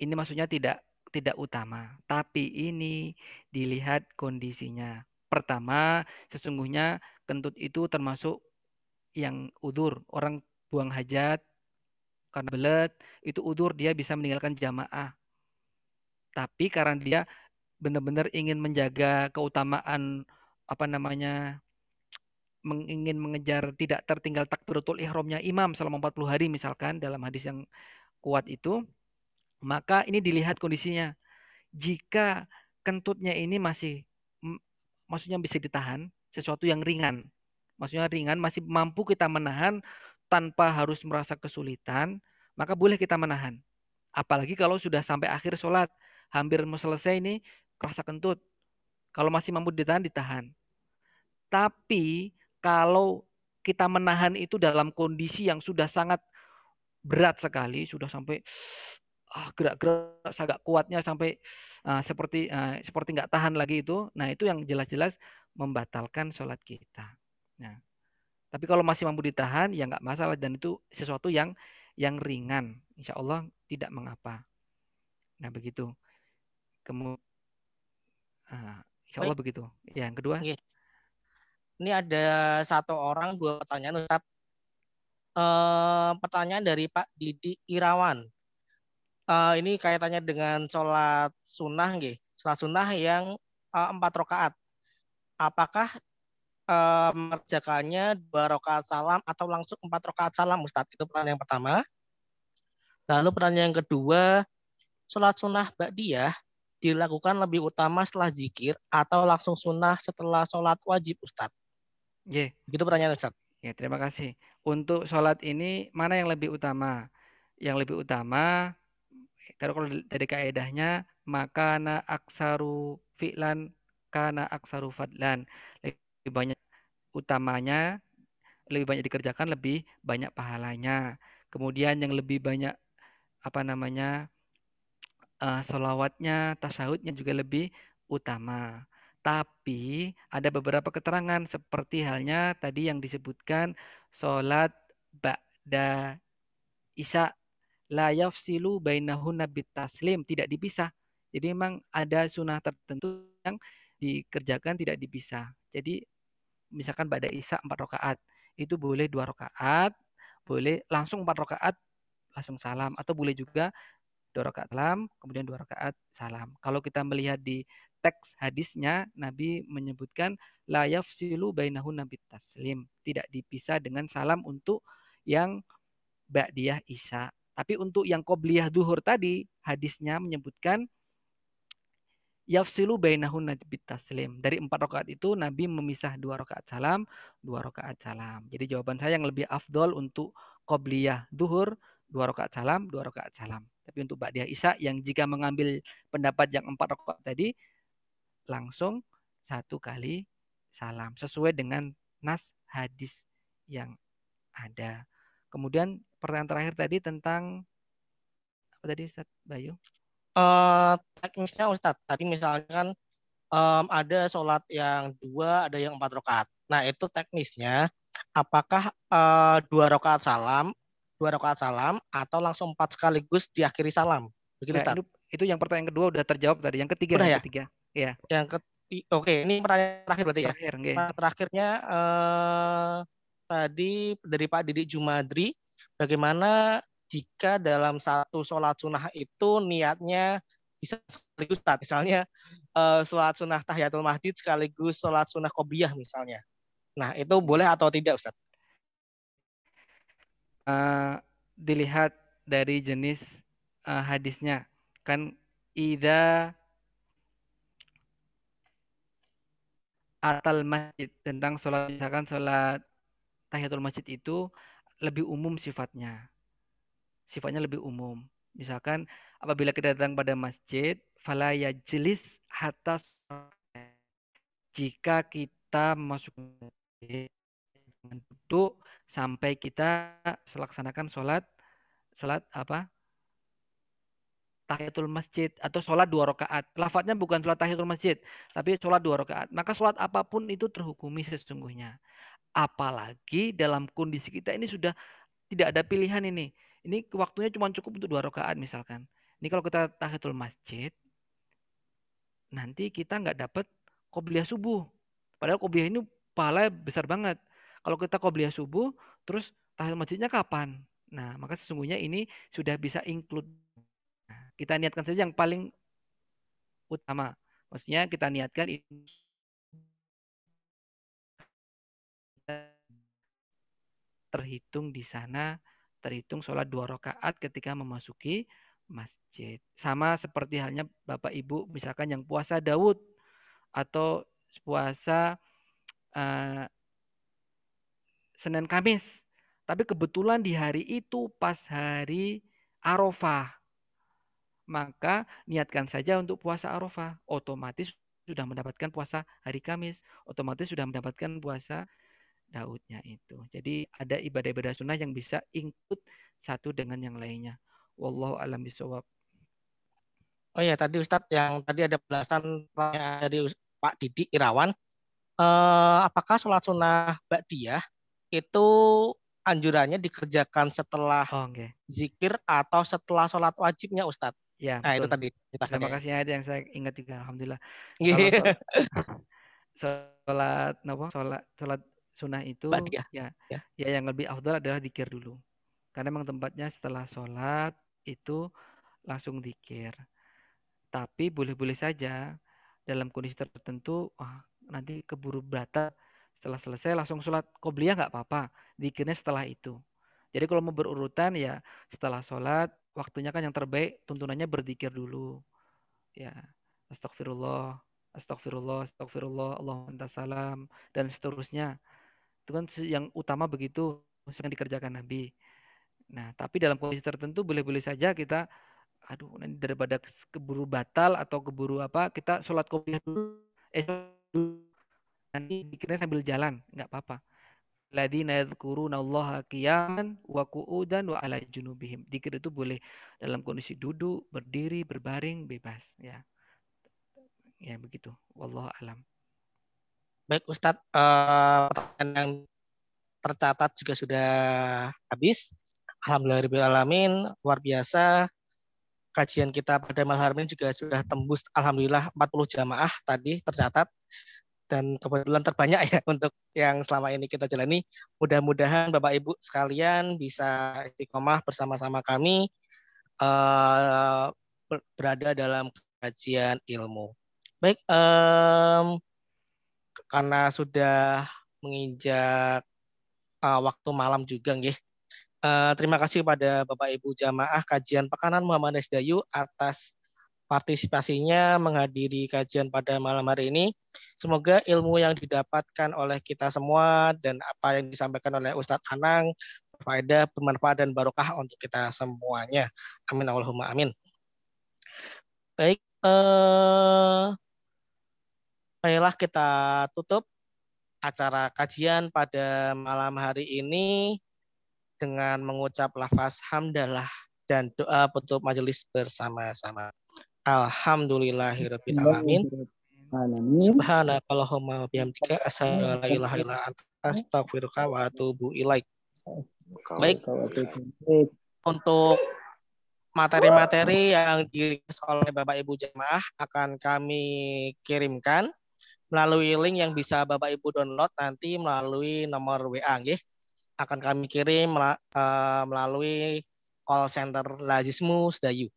Ini maksudnya tidak tidak utama, tapi ini dilihat kondisinya. Pertama, sesungguhnya kentut itu termasuk yang udur. Orang buang hajat karena belet, itu udur dia bisa meninggalkan jamaah. Tapi karena dia benar-benar ingin menjaga keutamaan apa namanya ingin mengejar tidak tertinggal takbiratul ihramnya imam selama 40 hari misalkan dalam hadis yang kuat itu, maka ini dilihat kondisinya. Jika kentutnya ini masih maksudnya bisa ditahan, sesuatu yang ringan. Maksudnya ringan masih mampu kita menahan tanpa harus merasa kesulitan, maka boleh kita menahan. Apalagi kalau sudah sampai akhir sholat, hampir mau selesai ini, kerasa kentut. Kalau masih mampu ditahan, ditahan. Tapi kalau kita menahan itu dalam kondisi yang sudah sangat berat sekali, sudah sampai ah, gerak-gerak agak kuatnya sampai uh, seperti uh, seperti nggak tahan lagi itu. Nah itu yang jelas-jelas membatalkan sholat kita. Nah, tapi kalau masih mampu ditahan ya nggak masalah dan itu sesuatu yang yang ringan, insya Allah tidak mengapa. Nah begitu. Kemudian, uh, insya Allah Baik. begitu. Ya, yang kedua. Ini ada satu orang dua pertanyaan Ustaz. Uh, pertanyaan dari Pak Didi Irawan. Uh, ini kaitannya dengan sholat sunnah, nggih. Sholat sunnah yang uh, empat rakaat. Apakah uh, mengerjakannya dua rakaat salam atau langsung empat rakaat salam, Ustaz? Itu pertanyaan yang pertama. Lalu pertanyaan yang kedua, sholat sunnah Ba'diyah dilakukan lebih utama setelah zikir atau langsung sunnah setelah sholat wajib, Ustadz? Yeah. Gitu pertanyaan Ustaz. Ya, terima kasih. Untuk sholat ini mana yang lebih utama? Yang lebih utama kalau dari kaedahnya maka aksaru fi'lan kana aksaru fadlan. Lebih banyak utamanya lebih banyak dikerjakan lebih banyak pahalanya. Kemudian yang lebih banyak apa namanya uh, solawatnya, tasahudnya juga lebih utama. Tapi ada beberapa keterangan seperti halnya tadi yang disebutkan sholat ba'da isya la yafsilu bainahunna taslim tidak dipisah. Jadi memang ada sunnah tertentu yang dikerjakan tidak dipisah. Jadi misalkan pada isya empat rakaat itu boleh dua rakaat, boleh langsung empat rakaat langsung salam atau boleh juga dua rakaat salam kemudian dua rakaat salam. Kalau kita melihat di teks hadisnya Nabi menyebutkan la yafsilu bainahu nabi taslim, tidak dipisah dengan salam untuk yang ba'diyah isya. Tapi untuk yang qobliyah duhur tadi, hadisnya menyebutkan yafsilu nabi taslim. Dari empat rakaat itu Nabi memisah dua rakaat salam, dua rakaat salam. Jadi jawaban saya yang lebih afdol untuk qobliyah duhur, dua rakaat salam, dua rakaat salam. Tapi untuk ba'diyah isya yang jika mengambil pendapat yang empat rakaat tadi, langsung satu kali salam sesuai dengan nas hadis yang ada. Kemudian pertanyaan terakhir tadi tentang apa tadi Ustaz Bayu? Uh, teknisnya Ustaz, tadi misalkan um, ada sholat yang dua, ada yang empat rakaat. Nah itu teknisnya, apakah uh, dua rakaat salam, dua rakaat salam, atau langsung empat sekaligus diakhiri salam? Begitu nah, Ustaz? Itu, itu yang pertanyaan kedua udah terjawab tadi. Yang ketiga, udah yang ya? ketiga. Ya. Yang ketiga, oke, ini pertanyaan terakhir berarti ya. Terakhir, okay. terakhirnya eh, tadi dari Pak Didik Jumadri, bagaimana jika dalam satu sholat sunnah itu niatnya bisa sekaligus misalnya uh, sholat sunnah tahiyatul masjid sekaligus sholat sunnah qobliyah misalnya. Nah itu boleh atau tidak Ustaz? Uh, dilihat dari jenis uh, hadisnya kan ida atal masjid tentang sholat misalkan sholat tahiyatul masjid itu lebih umum sifatnya sifatnya lebih umum. Misalkan apabila kita datang pada masjid, fala yajlis hatta jika kita masuk duduk sampai kita melaksanakan sholat sholat apa tahiyatul masjid atau sholat dua rakaat. Lafadznya bukan sholat tahiyatul masjid, tapi sholat dua rakaat. Maka sholat apa pun itu terhukumi sesungguhnya. Apalagi dalam kondisi kita ini sudah tidak ada pilihan ini. Ini waktunya cuma cukup untuk dua rakaat misalkan. Ini kalau kita tahiyatul masjid, nanti kita nggak dapat qobliyah subuh. Padahal qobliyah ini pahala besar banget. Kalau kita qobliyah subuh, terus tahiyatul masjidnya kapan? Nah, maka sesungguhnya ini sudah bisa include. Nah, kita niatkan saja yang paling utama. Maksudnya kita niatkan terhitung di sana terhitung sholat dua rakaat ketika memasuki masjid. Sama seperti halnya Bapak Ibu misalkan yang puasa Daud atau puasa uh, Senin Kamis. Tapi kebetulan di hari itu pas hari Arafah. Maka niatkan saja untuk puasa Arafah. Otomatis sudah mendapatkan puasa hari Kamis. Otomatis sudah mendapatkan puasa Daudnya itu. Jadi ada ibadah-ibadah sunnah yang bisa include satu dengan yang lainnya. Wallahu alam bisawab. Oh ya tadi Ustadz yang tadi ada belasan dari Pak Didi Irawan. Eh, apakah sholat sunnah Ba'diyah itu anjurannya dikerjakan setelah oh, okay. zikir atau setelah sholat wajibnya Ustadz? Ya, nah betul. itu tadi. Terima kasih ada yang saya ingat juga, alhamdulillah. Yeah. [LAUGHS] Sholat, sholat, sholat, sholat sunnah itu ya. ya ya. ya yang lebih afdal adalah dikir dulu. Karena memang tempatnya setelah sholat itu langsung dikir. Tapi boleh-boleh saja dalam kondisi tertentu wah, nanti keburu batal. Setelah selesai langsung sholat qobliyah nggak apa-apa dikirnya setelah itu. Jadi kalau mau berurutan ya setelah sholat waktunya kan yang terbaik tuntunannya berzikir dulu. Ya astagfirullah astagfirullah astagfirullah Allah salam dan seterusnya itu kan yang utama begitu yang dikerjakan Nabi. Nah, tapi dalam kondisi tertentu boleh-boleh saja kita aduh nanti daripada keburu batal atau keburu apa kita sholat kopiah dulu eh nanti dikira sambil jalan nggak apa-apa ladina yadhkuruna Allah qiyaman wa qu'udan wa ala junubihim. Dikir itu boleh dalam kondisi duduk, berdiri, berbaring, bebas ya. Ya begitu. Wallahu alam. Baik Ustadz, uh, pertanyaan yang tercatat juga sudah habis. Alhamdulillahirrahmanirrahim, luar biasa. Kajian kita pada malam hari ini juga sudah tembus Alhamdulillah 40 jamaah tadi tercatat. Dan kebetulan terbanyak ya [LAUGHS] untuk yang selama ini kita jalani. Mudah-mudahan Bapak Ibu sekalian bisa istiqomah bersama-sama kami uh, berada dalam kajian ilmu. Baik, um, karena sudah menginjak uh, waktu malam juga nggih. Uh, terima kasih kepada Bapak Ibu jamaah kajian Pekanan Muhammad Dayu atas partisipasinya menghadiri kajian pada malam hari ini. Semoga ilmu yang didapatkan oleh kita semua dan apa yang disampaikan oleh Ustadz Anang berfaedah, bermanfaat dan barokah untuk kita semuanya. Amin Allahumma amin. Baik, uh, Baiklah kita tutup acara kajian pada malam hari ini dengan mengucap lafaz hamdalah dan doa penutup majelis bersama-sama. Alhamdulillahirabbil alamin. Subhanakallahumma wa bihamdika asyhadu an la ilaha illa anta astaghfiruka wa atubu ilaik. Baik. Untuk materi-materi yang dirilis oleh Bapak Ibu jemaah akan kami kirimkan melalui link yang bisa Bapak Ibu download nanti melalui nomor WA nggih. akan kami kirim uh, melalui call center Lazismu Dayu.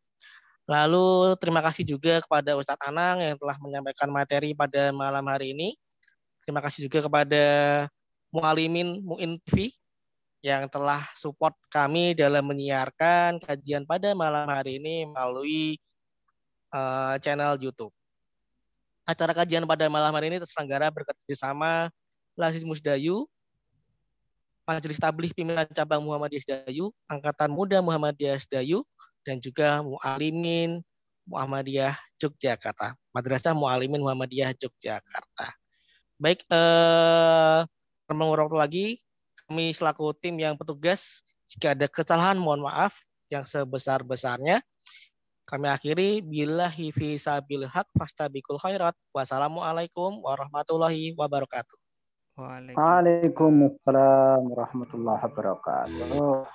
Lalu terima kasih juga kepada Ustadz Anang yang telah menyampaikan materi pada malam hari ini. Terima kasih juga kepada Mualimin Muin TV yang telah support kami dalam menyiarkan kajian pada malam hari ini melalui uh, channel YouTube. Acara kajian pada malam hari ini terselenggara bekerjasama Lasis Musdayu, Majelis Tabligh Pimpinan Cabang Muhammadiyah Sedayu, Angkatan Muda Muhammadiyah Sedayu, dan juga Mu'alimin Muhammadiyah Yogyakarta. Madrasah Mu'alimin Muhammadiyah Yogyakarta. Baik, eh, mengurang lagi, kami selaku tim yang petugas, jika ada kesalahan mohon maaf yang sebesar-besarnya. Kami akhiri bila hifi sabil haq fastabikul khairat. Wassalamualaikum warahmatullahi wabarakatuh. Waalaikumsalam warahmatullahi wabarakatuh.